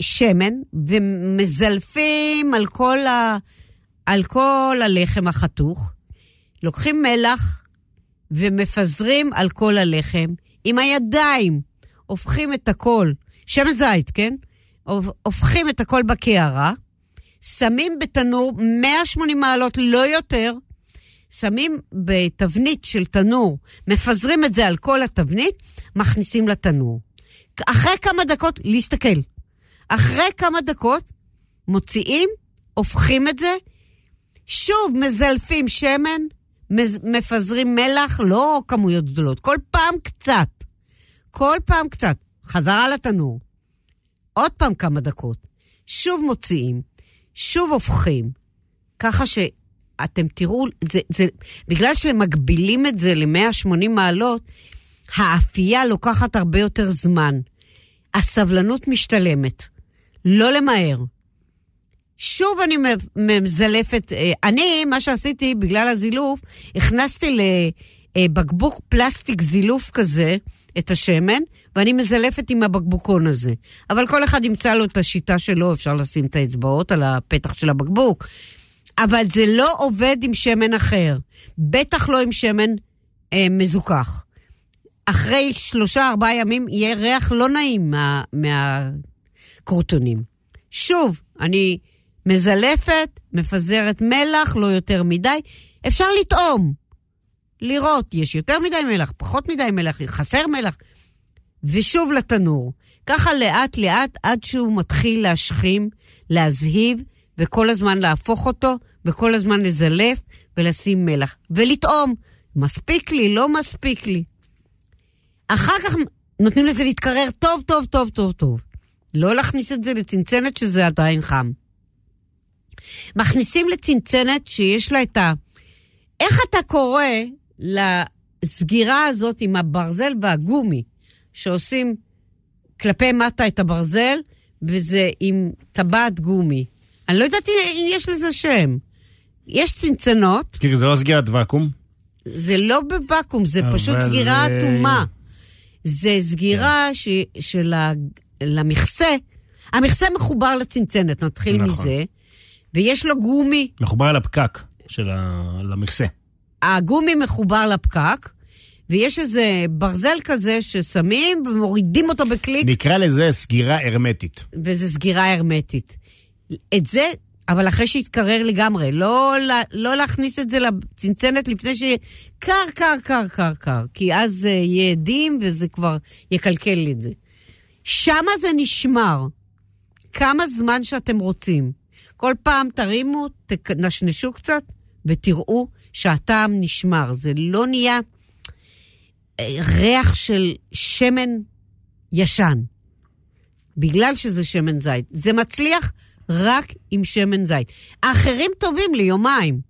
שמן ומזלפים על כל ה... על כל הלחם החתוך, לוקחים מלח ומפזרים על כל הלחם, עם הידיים הופכים את הכל, שמן זית, כן? הופכים את הכל בקערה, שמים בתנור 180 מעלות, לא יותר, שמים בתבנית של תנור, מפזרים את זה על כל התבנית, מכניסים לתנור. אחרי כמה דקות, להסתכל. אחרי כמה דקות, מוציאים, הופכים את זה, שוב מזלפים שמן, מז- מפזרים מלח, לא כמויות גדולות, כל פעם קצת. כל פעם קצת. חזרה לתנור. עוד פעם כמה דקות. שוב מוציאים, שוב הופכים. ככה שאתם תראו, זה, זה, בגלל שמגבילים את זה ל-180 מעלות, האפייה לוקחת הרבה יותר זמן. הסבלנות משתלמת. לא למהר. שוב אני מזלפת, אה, אני, מה שעשיתי בגלל הזילוף, הכנסתי לבקבוק פלסטיק זילוף כזה את השמן, ואני מזלפת עם הבקבוקון הזה. אבל כל אחד ימצא לו את השיטה שלו, אפשר לשים את האצבעות על הפתח של הבקבוק. אבל זה לא עובד עם שמן אחר, בטח לא עם שמן אה, מזוכח. אחרי שלושה, ארבעה ימים יהיה ריח לא נעים מה, מהקרוטונים. שוב, אני מזלפת, מפזרת מלח, לא יותר מדי. אפשר לטעום, לראות, יש יותר מדי מלח, פחות מדי מלח, חסר מלח. ושוב לתנור. ככה לאט לאט עד שהוא מתחיל להשכים, להזהיב, וכל הזמן להפוך אותו, וכל הזמן לזלף ולשים מלח. ולטעום, מספיק לי, לא מספיק לי. אחר כך נותנים לזה להתקרר טוב, טוב, טוב, טוב, טוב. לא להכניס את זה לצנצנת שזה עדיין חם. מכניסים לצנצנת שיש לה את ה... איך אתה קורא לסגירה הזאת עם הברזל והגומי, שעושים כלפי מטה את הברזל, וזה עם טבעת גומי. אני לא יודעת אם יש לזה שם. יש צנצנות, תראי, זה לא סגירת ואקום? זה לא בוואקום, זה אבל פשוט סגירה אטומה. זה סגירה ש, של ה, למכסה. המכסה מחובר לצנצנת, נתחיל נכון. מזה, ויש לו גומי. מחובר על הפקק של ה... למכסה. הגומי מחובר לפקק, ויש איזה ברזל כזה ששמים ומורידים אותו בקליק, נקרא לזה סגירה הרמטית. וזה סגירה הרמטית. את זה, אבל אחרי שיתקרר לגמרי, לא, לא להכניס את זה לצנצנת לפני שיהיה קר, קר, קר, קר, קר, כי אז זה יהיה עדים וזה כבר יקלקל לי את זה. שמה זה נשמר. כמה זמן שאתם רוצים. כל פעם תרימו, תנשנשו קצת, ותראו שהטעם נשמר. זה לא נהיה אה, ריח של שמן ישן. בגלל שזה שמן זית. זה מצליח רק עם שמן זית. האחרים טובים ליומיים,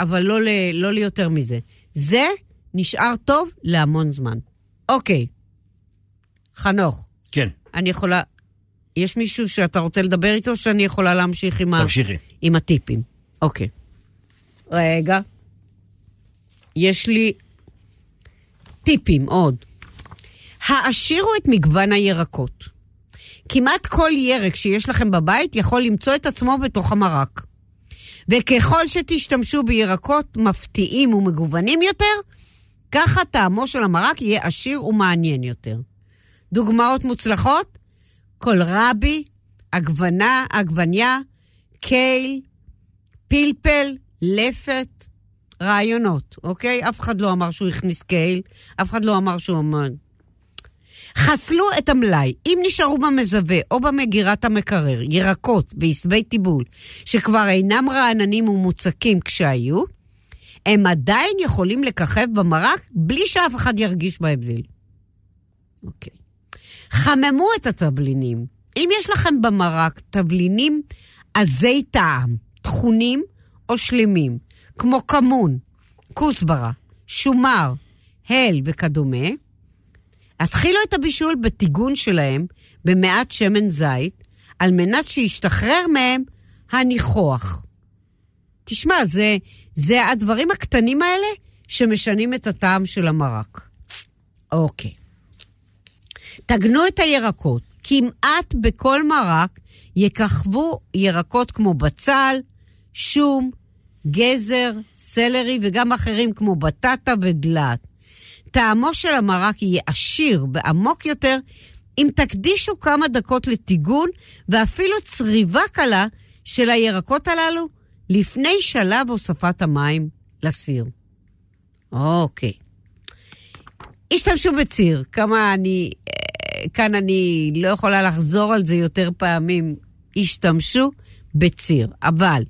אבל לא, ל, לא ליותר מזה. זה נשאר טוב להמון זמן. אוקיי, חנוך, כן, אני יכולה... יש מישהו שאתה רוצה לדבר איתו, שאני יכולה להמשיך עם, ה, תמשיכי. עם הטיפים? אוקיי. רגע. יש לי טיפים עוד. העשירו את מגוון הירקות. כמעט כל ירק שיש לכם בבית יכול למצוא את עצמו בתוך המרק. וככל שתשתמשו בירקות מפתיעים ומגוונים יותר, ככה טעמו של המרק יהיה עשיר ומעניין יותר. דוגמאות מוצלחות? קולרבי, עגבנה, עגבניה, קייל, פלפל, לפת, רעיונות, אוקיי? אף אחד לא אמר שהוא הכניס קייל, אף אחד לא אמר שהוא אמר... חסלו את המלאי. אם נשארו במזווה או במגירת המקרר ירקות ועשבי טיבול שכבר אינם רעננים ומוצקים כשהיו, הם עדיין יכולים לככב במרק בלי שאף אחד ירגיש בהבדל. אוקיי. חממו את התבלינים. אם יש לכם במרק תבלינים עזי טעם, טחונים או שלמים, כמו כמון, כוסברה, שומר, הל וכדומה, התחילו את הבישול בטיגון שלהם במעט שמן זית, על מנת שישתחרר מהם הניחוח. תשמע, זה, זה הדברים הקטנים האלה שמשנים את הטעם של המרק. אוקיי. תגנו את הירקות. כמעט בכל מרק יככבו ירקות כמו בצל, שום, גזר, סלרי וגם אחרים כמו בטטה ודלעת. טעמו של המרק יהיה עשיר ועמוק יותר אם תקדישו כמה דקות לטיגון ואפילו צריבה קלה של הירקות הללו לפני שלב הוספת המים לסיר. אוקיי. השתמשו בציר, כמה אני... כאן אני לא יכולה לחזור על זה יותר פעמים. השתמשו בציר, אבל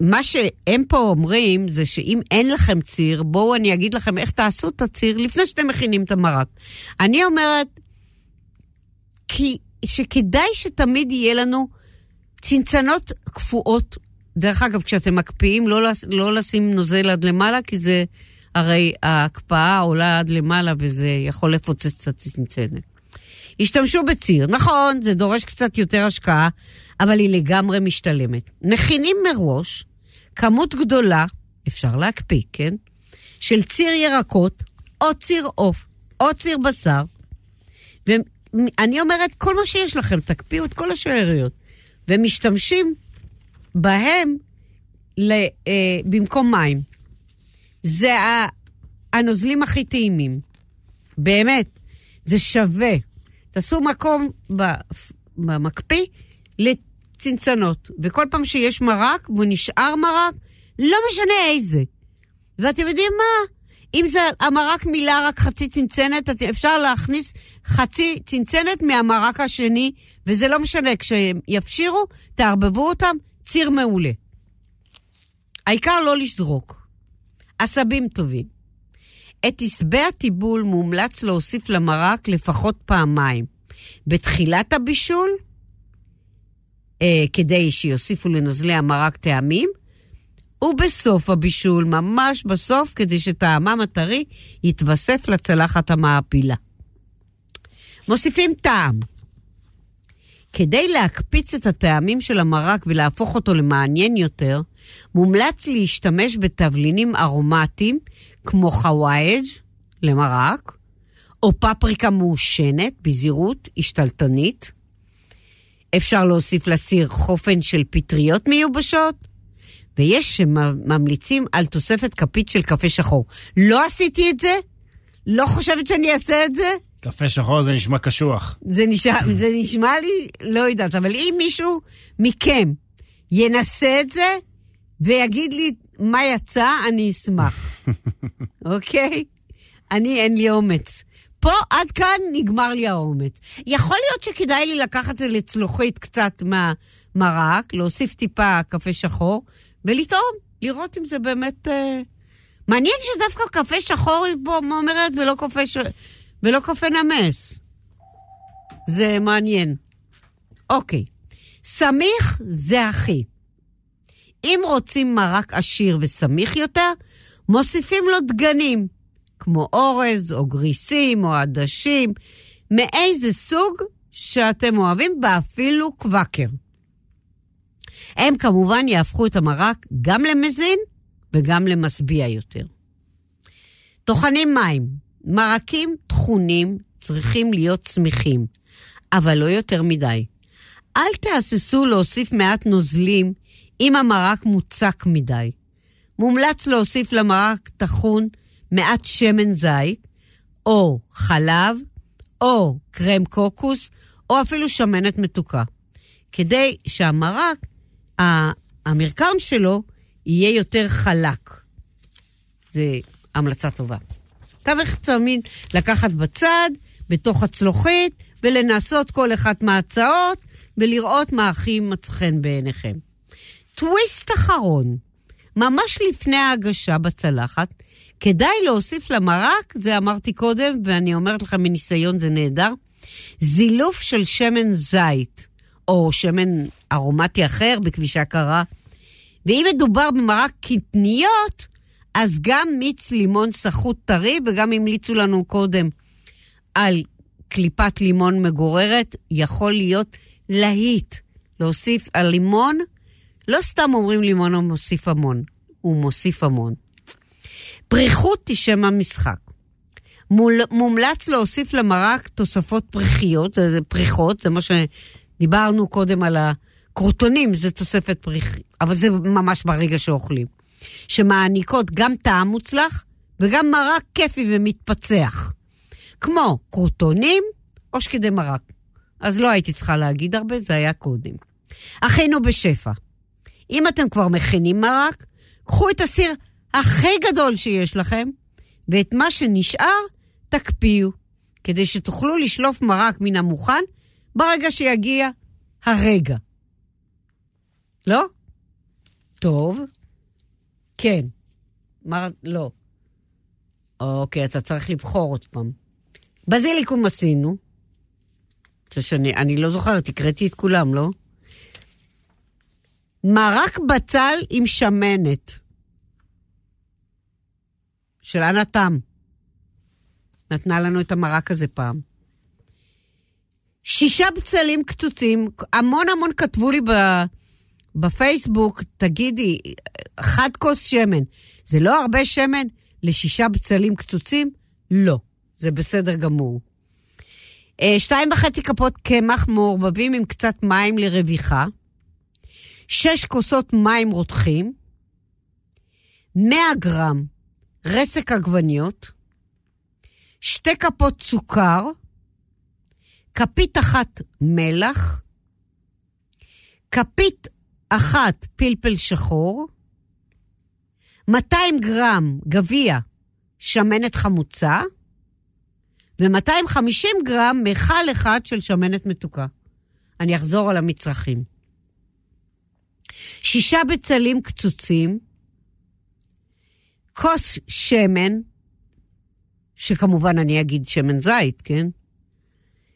מה שהם פה אומרים זה שאם אין לכם ציר, בואו אני אגיד לכם איך תעשו את הציר לפני שאתם מכינים את המרק. אני אומרת כי, שכדאי שתמיד יהיה לנו צנצנות קפואות. דרך אגב, כשאתם מקפיאים, לא, לא לשים נוזל עד למעלה, כי זה, הרי ההקפאה עולה עד למעלה וזה יכול לפוצץ את הצנצנת. השתמשו בציר. נכון, זה דורש קצת יותר השקעה, אבל היא לגמרי משתלמת. מכינים מראש כמות גדולה, אפשר להקפיא, כן? של ציר ירקות, או ציר עוף, או ציר בשר. ואני אומרת, כל מה שיש לכם, תקפיאו את כל השאריות. ומשתמשים בהם ל, אה, במקום מים. זה הנוזלים הכי טעימים. באמת, זה שווה. תעשו מקום במקפיא לצנצנות. וכל פעם שיש מרק, והוא נשאר מרק, לא משנה איזה. ואתם יודעים מה? אם זה המרק מילא רק חצי צנצנת, אפשר להכניס חצי צנצנת מהמרק השני, וזה לא משנה, כשהם יפשירו, תערבבו אותם, ציר מעולה. העיקר לא לשדרוק. עשבים טובים. את עשבי הטיבול מומלץ להוסיף למרק לפחות פעמיים. בתחילת הבישול, אה, כדי שיוסיפו לנוזלי המרק טעמים, ובסוף הבישול, ממש בסוף, כדי שטעמם הטרי יתווסף לצלחת המעפילה. מוסיפים טעם. כדי להקפיץ את הטעמים של המרק ולהפוך אותו למעניין יותר, מומלץ להשתמש בתבלינים ארומטיים כמו חוואג' למרק, או פפריקה מעושנת בזהירות השתלטנית. אפשר להוסיף לסיר חופן של פטריות מיובשות, ויש שממליצים על תוספת כפית של קפה שחור. לא עשיתי את זה, לא חושבת שאני אעשה את זה. קפה שחור זה נשמע קשוח. זה נשמע, זה נשמע לי, לא יודעת, אבל אם מישהו מכם ינסה את זה ויגיד לי מה יצא, אני אשמח, אוקיי? אני, אין לי אומץ. פה עד כאן נגמר לי האומץ. יכול להיות שכדאי לי לקחת לצלוחית קצת מהמרק, להוסיף טיפה קפה שחור, ולטעום, לראות אם זה באמת... אה... מעניין שדווקא קפה שחור היא פה אומרת ולא קפה, ש... ולא קפה נמס. זה מעניין. אוקיי, סמיך זה הכי. אם רוצים מרק עשיר וסמיך יותר, מוסיפים לו דגנים, כמו אורז או גריסים או עדשים, מאיזה סוג שאתם אוהבים, ואפילו קוואקר. הם כמובן יהפכו את המרק גם למזין וגם למשביע יותר. טוחנים מים, מרקים טחונים צריכים להיות צמיחים, אבל לא יותר מדי. אל תהססו להוסיף מעט נוזלים אם המרק מוצק מדי. מומלץ להוסיף למרק טחון מעט שמן זית, או חלב, או קרם קוקוס, או אפילו שמנת מתוקה, כדי שהמרק, המרקם שלו, יהיה יותר חלק. זו המלצה טובה. צריך תמיד לקחת בצד, בתוך הצלוחית, ולנסות כל אחת מההצעות, ולראות מה הכי מצא חן בעיניכם. טוויסט אחרון, ממש לפני ההגשה בצלחת, כדאי להוסיף למרק, זה אמרתי קודם, ואני אומרת לכם מניסיון זה נהדר, זילוף של שמן זית, או שמן ארומטי אחר בכבישה קרה. ואם מדובר במרק קטניות, אז גם מיץ לימון סחוט טרי, וגם המליצו לנו קודם על קליפת לימון מגוררת, יכול להיות להיט. להוסיף על לימון, לא סתם אומרים לימון הוא מוסיף המון, הוא מוסיף המון. פריחות היא שם המשחק. מול, מומלץ להוסיף למרק תוספות פריחיות, זה פריחות, זה מה שדיברנו קודם על הקרוטונים, זה תוספת פריח, אבל זה ממש ברגע שאוכלים. שמעניקות גם טעם מוצלח וגם מרק כיפי ומתפצח. כמו קרוטונים או שקדי מרק. אז לא הייתי צריכה להגיד הרבה, זה היה קודם. אחינו בשפע, אם אתם כבר מכינים מרק, קחו את הסיר הכי גדול שיש לכם, ואת מה שנשאר תקפיאו, כדי שתוכלו לשלוף מרק מן המוכן ברגע שיגיע הרגע. לא? טוב. כן. מה... לא. אוקיי, אתה צריך לבחור עוד פעם. בזיליקום עשינו. שאני, אני לא זוכרת, הקראתי את כולם, לא? מרק בצל עם שמנת. של אנה תם. נתנה לנו את המרק הזה פעם. שישה בצלים קצוצים, המון המון כתבו לי ב, בפייסבוק, תגידי, חד כוס שמן, זה לא הרבה שמן לשישה בצלים קצוצים? לא, זה בסדר גמור. אה, שתיים וחצי כפות קמח מעורבבים עם קצת מים לרוויחה, שש כוסות מים רותחים, 100 גרם רסק עגבניות, שתי כפות סוכר, כפית אחת מלח, כפית אחת פלפל שחור, 200 גרם גביע שמנת חמוצה ו-250 גרם מכל אחד של שמנת מתוקה. אני אחזור על המצרכים. שישה בצלים קצוצים, כוס שמן, שכמובן אני אגיד שמן זית, כן?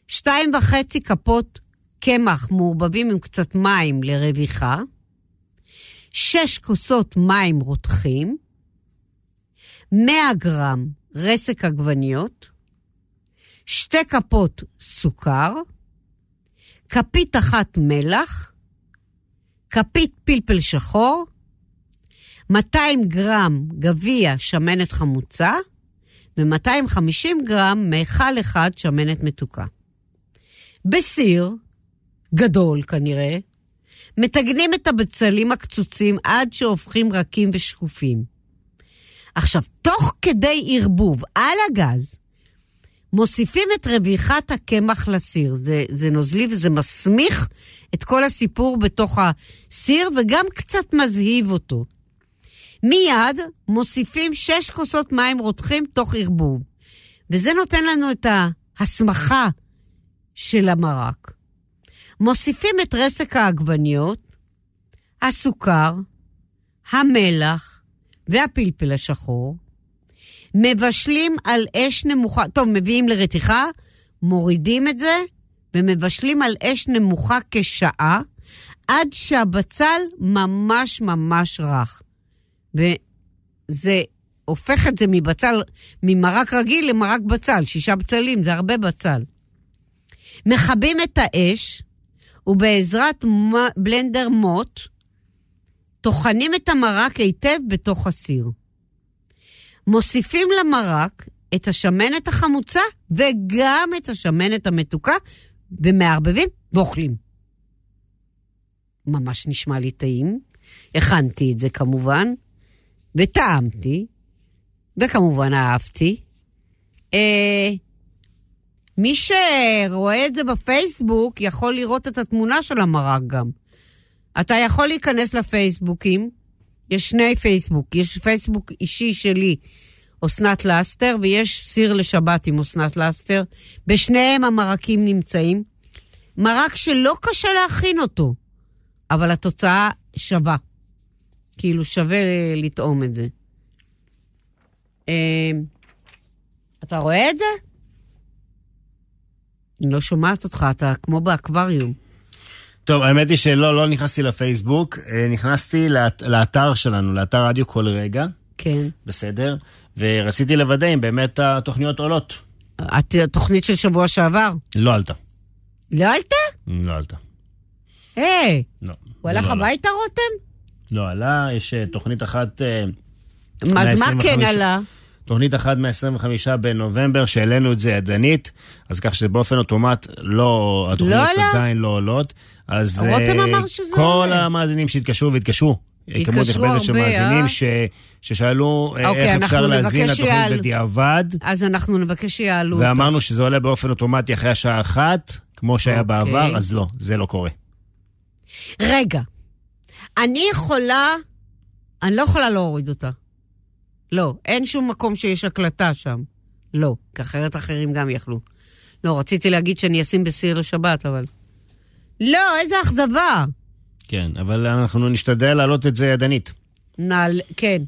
שתיים וחצי כפות קמח מעורבבים עם קצת מים לרוויחה, שש כוסות מים רותחים, 100 גרם רסק עגבניות, שתי כפות סוכר, כפית אחת מלח, כפית פלפל שחור, 200 גרם גביע שמנת חמוצה ו-250 גרם מיכל אחד שמנת מתוקה. בסיר, גדול כנראה, מטגנים את הבצלים הקצוצים עד שהופכים רכים ושקופים. עכשיו, תוך כדי ערבוב על הגז, מוסיפים את רוויחת הקמח לסיר. זה, זה נוזלי וזה מסמיך את כל הסיפור בתוך הסיר וגם קצת מזהיב אותו. מיד מוסיפים שש כוסות מים רותחים תוך ערבוב, וזה נותן לנו את ההסמכה של המרק. מוסיפים את רסק העגבניות, הסוכר, המלח והפלפל השחור, מבשלים על אש נמוכה, טוב, מביאים לרתיחה, מורידים את זה ומבשלים על אש נמוכה כשעה, עד שהבצל ממש ממש רך. וזה הופך את זה מבצל, ממרק רגיל למרק בצל, שישה בצלים, זה הרבה בצל. מכבים את האש, ובעזרת בלנדר מוט, טוחנים את המרק היטב בתוך הסיר. מוסיפים למרק את השמנת החמוצה וגם את השמנת המתוקה, ומערבבים ואוכלים. ממש נשמע לי טעים. הכנתי את זה כמובן, וטעמתי, וכמובן אהבתי. אה, מי שרואה את זה בפייסבוק יכול לראות את התמונה של המרק גם. אתה יכול להיכנס לפייסבוקים, יש שני פייסבוק, יש פייסבוק אישי שלי, אסנת לסטר, ויש סיר לשבת עם אסנת לסטר. בשניהם המרקים נמצאים. מרק שלא קשה להכין אותו, אבל התוצאה שווה. כאילו שווה לטעום את זה. אה, אתה רואה את זה? אני לא שומעת אותך, אתה כמו באקווריום. טוב, האמת היא שלא, לא נכנסתי לפייסבוק, אה, נכנסתי לאת, לאתר שלנו, לאתר רדיו כל רגע. כן. בסדר? ורציתי לוודא אם באמת התוכניות עולות. התוכנית של שבוע שעבר? לא עלתה. לא עלתה? לא עלתה. היי, לא. הוא הלך לא. הביתה, רותם? לא עלה, יש אה, תוכנית אחת... אה, אז מה 125. כן עלה? תוכנית אחת מ-25 בנובמבר, שהעלינו את זה ידנית, אז כך שבאופן אוטומט לא, התוכניות לא? עדיין לא עולות. אז אה, כל עולה. המאזינים שהתקשרו והתקשרו. התקשרו כמות נכבדת של הרבה, מאזינים אה? ש, ששאלו אה, אוקיי, איך אפשר להזין לתוכנית שיעל- בדיעבד, אז אנחנו נבקש שיעלו אותה. ואמרנו שזה עולה באופן אוטומטי אחרי השעה אחת, כמו שהיה אוקיי. בעבר, אז לא, זה לא קורה. רגע, אני יכולה, אני לא יכולה להוריד אותה. לא, אין שום מקום שיש הקלטה שם. לא, כי אחרת אחרים גם יכלו. לא, רציתי להגיד שאני אשים בסיר לשבת, אבל... לא, איזה אכזבה. כן, אבל אנחנו נשתדל להעלות את זה ידנית. נעל... כן,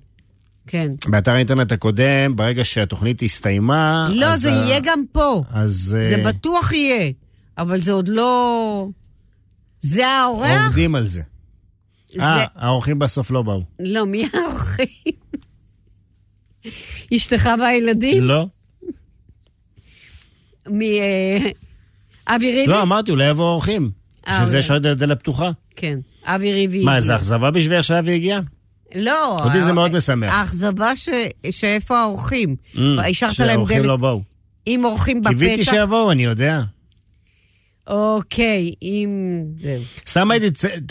כן. באתר האינטרנט הקודם, ברגע שהתוכנית הסתיימה... לא, זה ה- יהיה גם פה. אז... זה אה, בטוח יהיה, אבל זה עוד לא... זה האורח? עובדים על זה. זה... אה, האורחים בסוף לא באו. לא, מי האורחים? אשתך והילדים? לא? מ... אה, אבי ריבי? לא, אמרתי, אולי יבואו אורחים. אה, בשביל זה אולי. השארתי את הדלת פתוחה. כן, אבי ריבי. מה. איזה אכזבה בשבילך שאבי הגיע? לא. אותי זה מאוד משמח. האכזבה ש... שאיפה האורחים. Mm, השארת להם שהאורחים לא באו. עם אורחים בפתח. קיוויתי שיבואו, אני יודע. אוקיי. זהו. סתם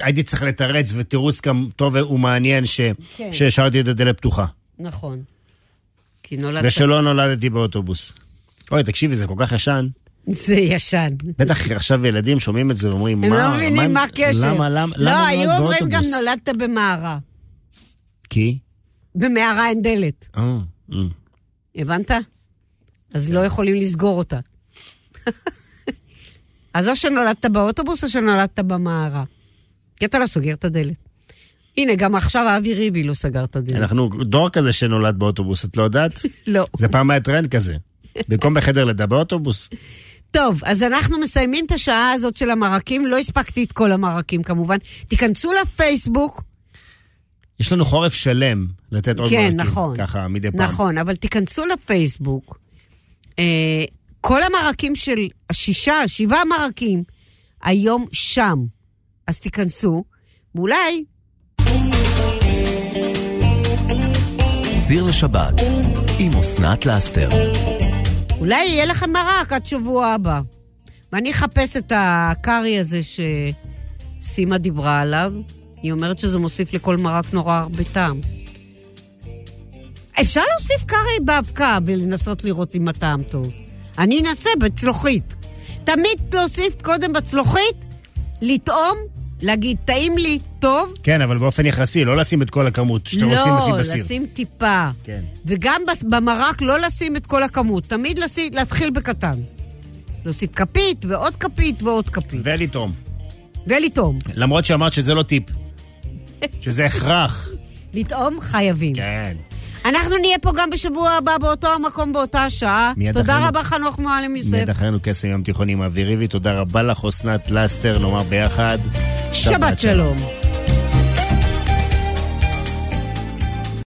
הייתי צריך לתרץ ותירוץ גם טוב ומעניין ש- כן. שהשארתי את הדלת פתוחה. נכון. כי נולדת... ושלא נולדתי באוטובוס. אוי, תקשיבי, זה כל כך ישן. זה ישן. בטח עכשיו ילדים שומעים את זה ואומרים, מה? הם לא מבינים מה הקשר. למה, למה, לא, למה היו נולדת אומרים גם? נולדת במערה. כי? במערה אין דלת. אה, אה. הבנת? אז לא יכולים לסגור אותה. אז או שנולדת באוטובוס או שנולדת במערה. כי אתה לא סוגר את הדלת. הנה, גם עכשיו אבי ריבי לא סגר את הדלת. אנחנו דור כזה שנולד באוטובוס, את לא יודעת? לא. זה פעם היה טרנד כזה. במקום בחדר לידה באוטובוס. טוב, אז אנחנו מסיימים את השעה הזאת של המרקים. לא הספקתי את כל המרקים כמובן. תיכנסו לפייסבוק. יש לנו חורף שלם לתת עוד כן, מרקים. נכון. ככה מדי פעם. נכון, אבל תיכנסו לפייסבוק. אה, כל המרקים של השישה, שבעה מרקים, היום שם. אז תיכנסו, ואולי סיר לשבת עם אסנת לאסתר. אולי יהיה לכם מרק עד שבוע הבא. ואני אחפש את הקארי הזה שסימה דיברה עליו. היא אומרת שזה מוסיף לכל מרק נורא הרבה טעם. אפשר להוסיף קארי באבקה ולנסות לראות אם הטעם טוב. אני אנסה בצלוחית. תמיד להוסיף קודם בצלוחית, לטעום, להגיד, טעים לי, טוב. כן, אבל באופן יחסי, לא לשים את כל הכמות שאתם רוצים לשים לא, בסיר. לשים טיפה. כן. וגם במרק לא לשים את כל הכמות, תמיד לשים, להתחיל בקטן. להוסיף כפית ועוד כפית ועוד כפית. ולטעום. ולטעום. למרות שאמרת שזה לא טיפ. שזה הכרח. לטעום חייבים. כן. אנחנו נהיה פה גם בשבוע הבא באותו המקום, באותה השעה. תודה אחרינו. רבה, חנוך מועלם יוסף. מיד אחרינו קסם ים תיכון עם אבי ריבי. תודה רבה לך, אסנת לסטר, נאמר ביחד. שבת שלום.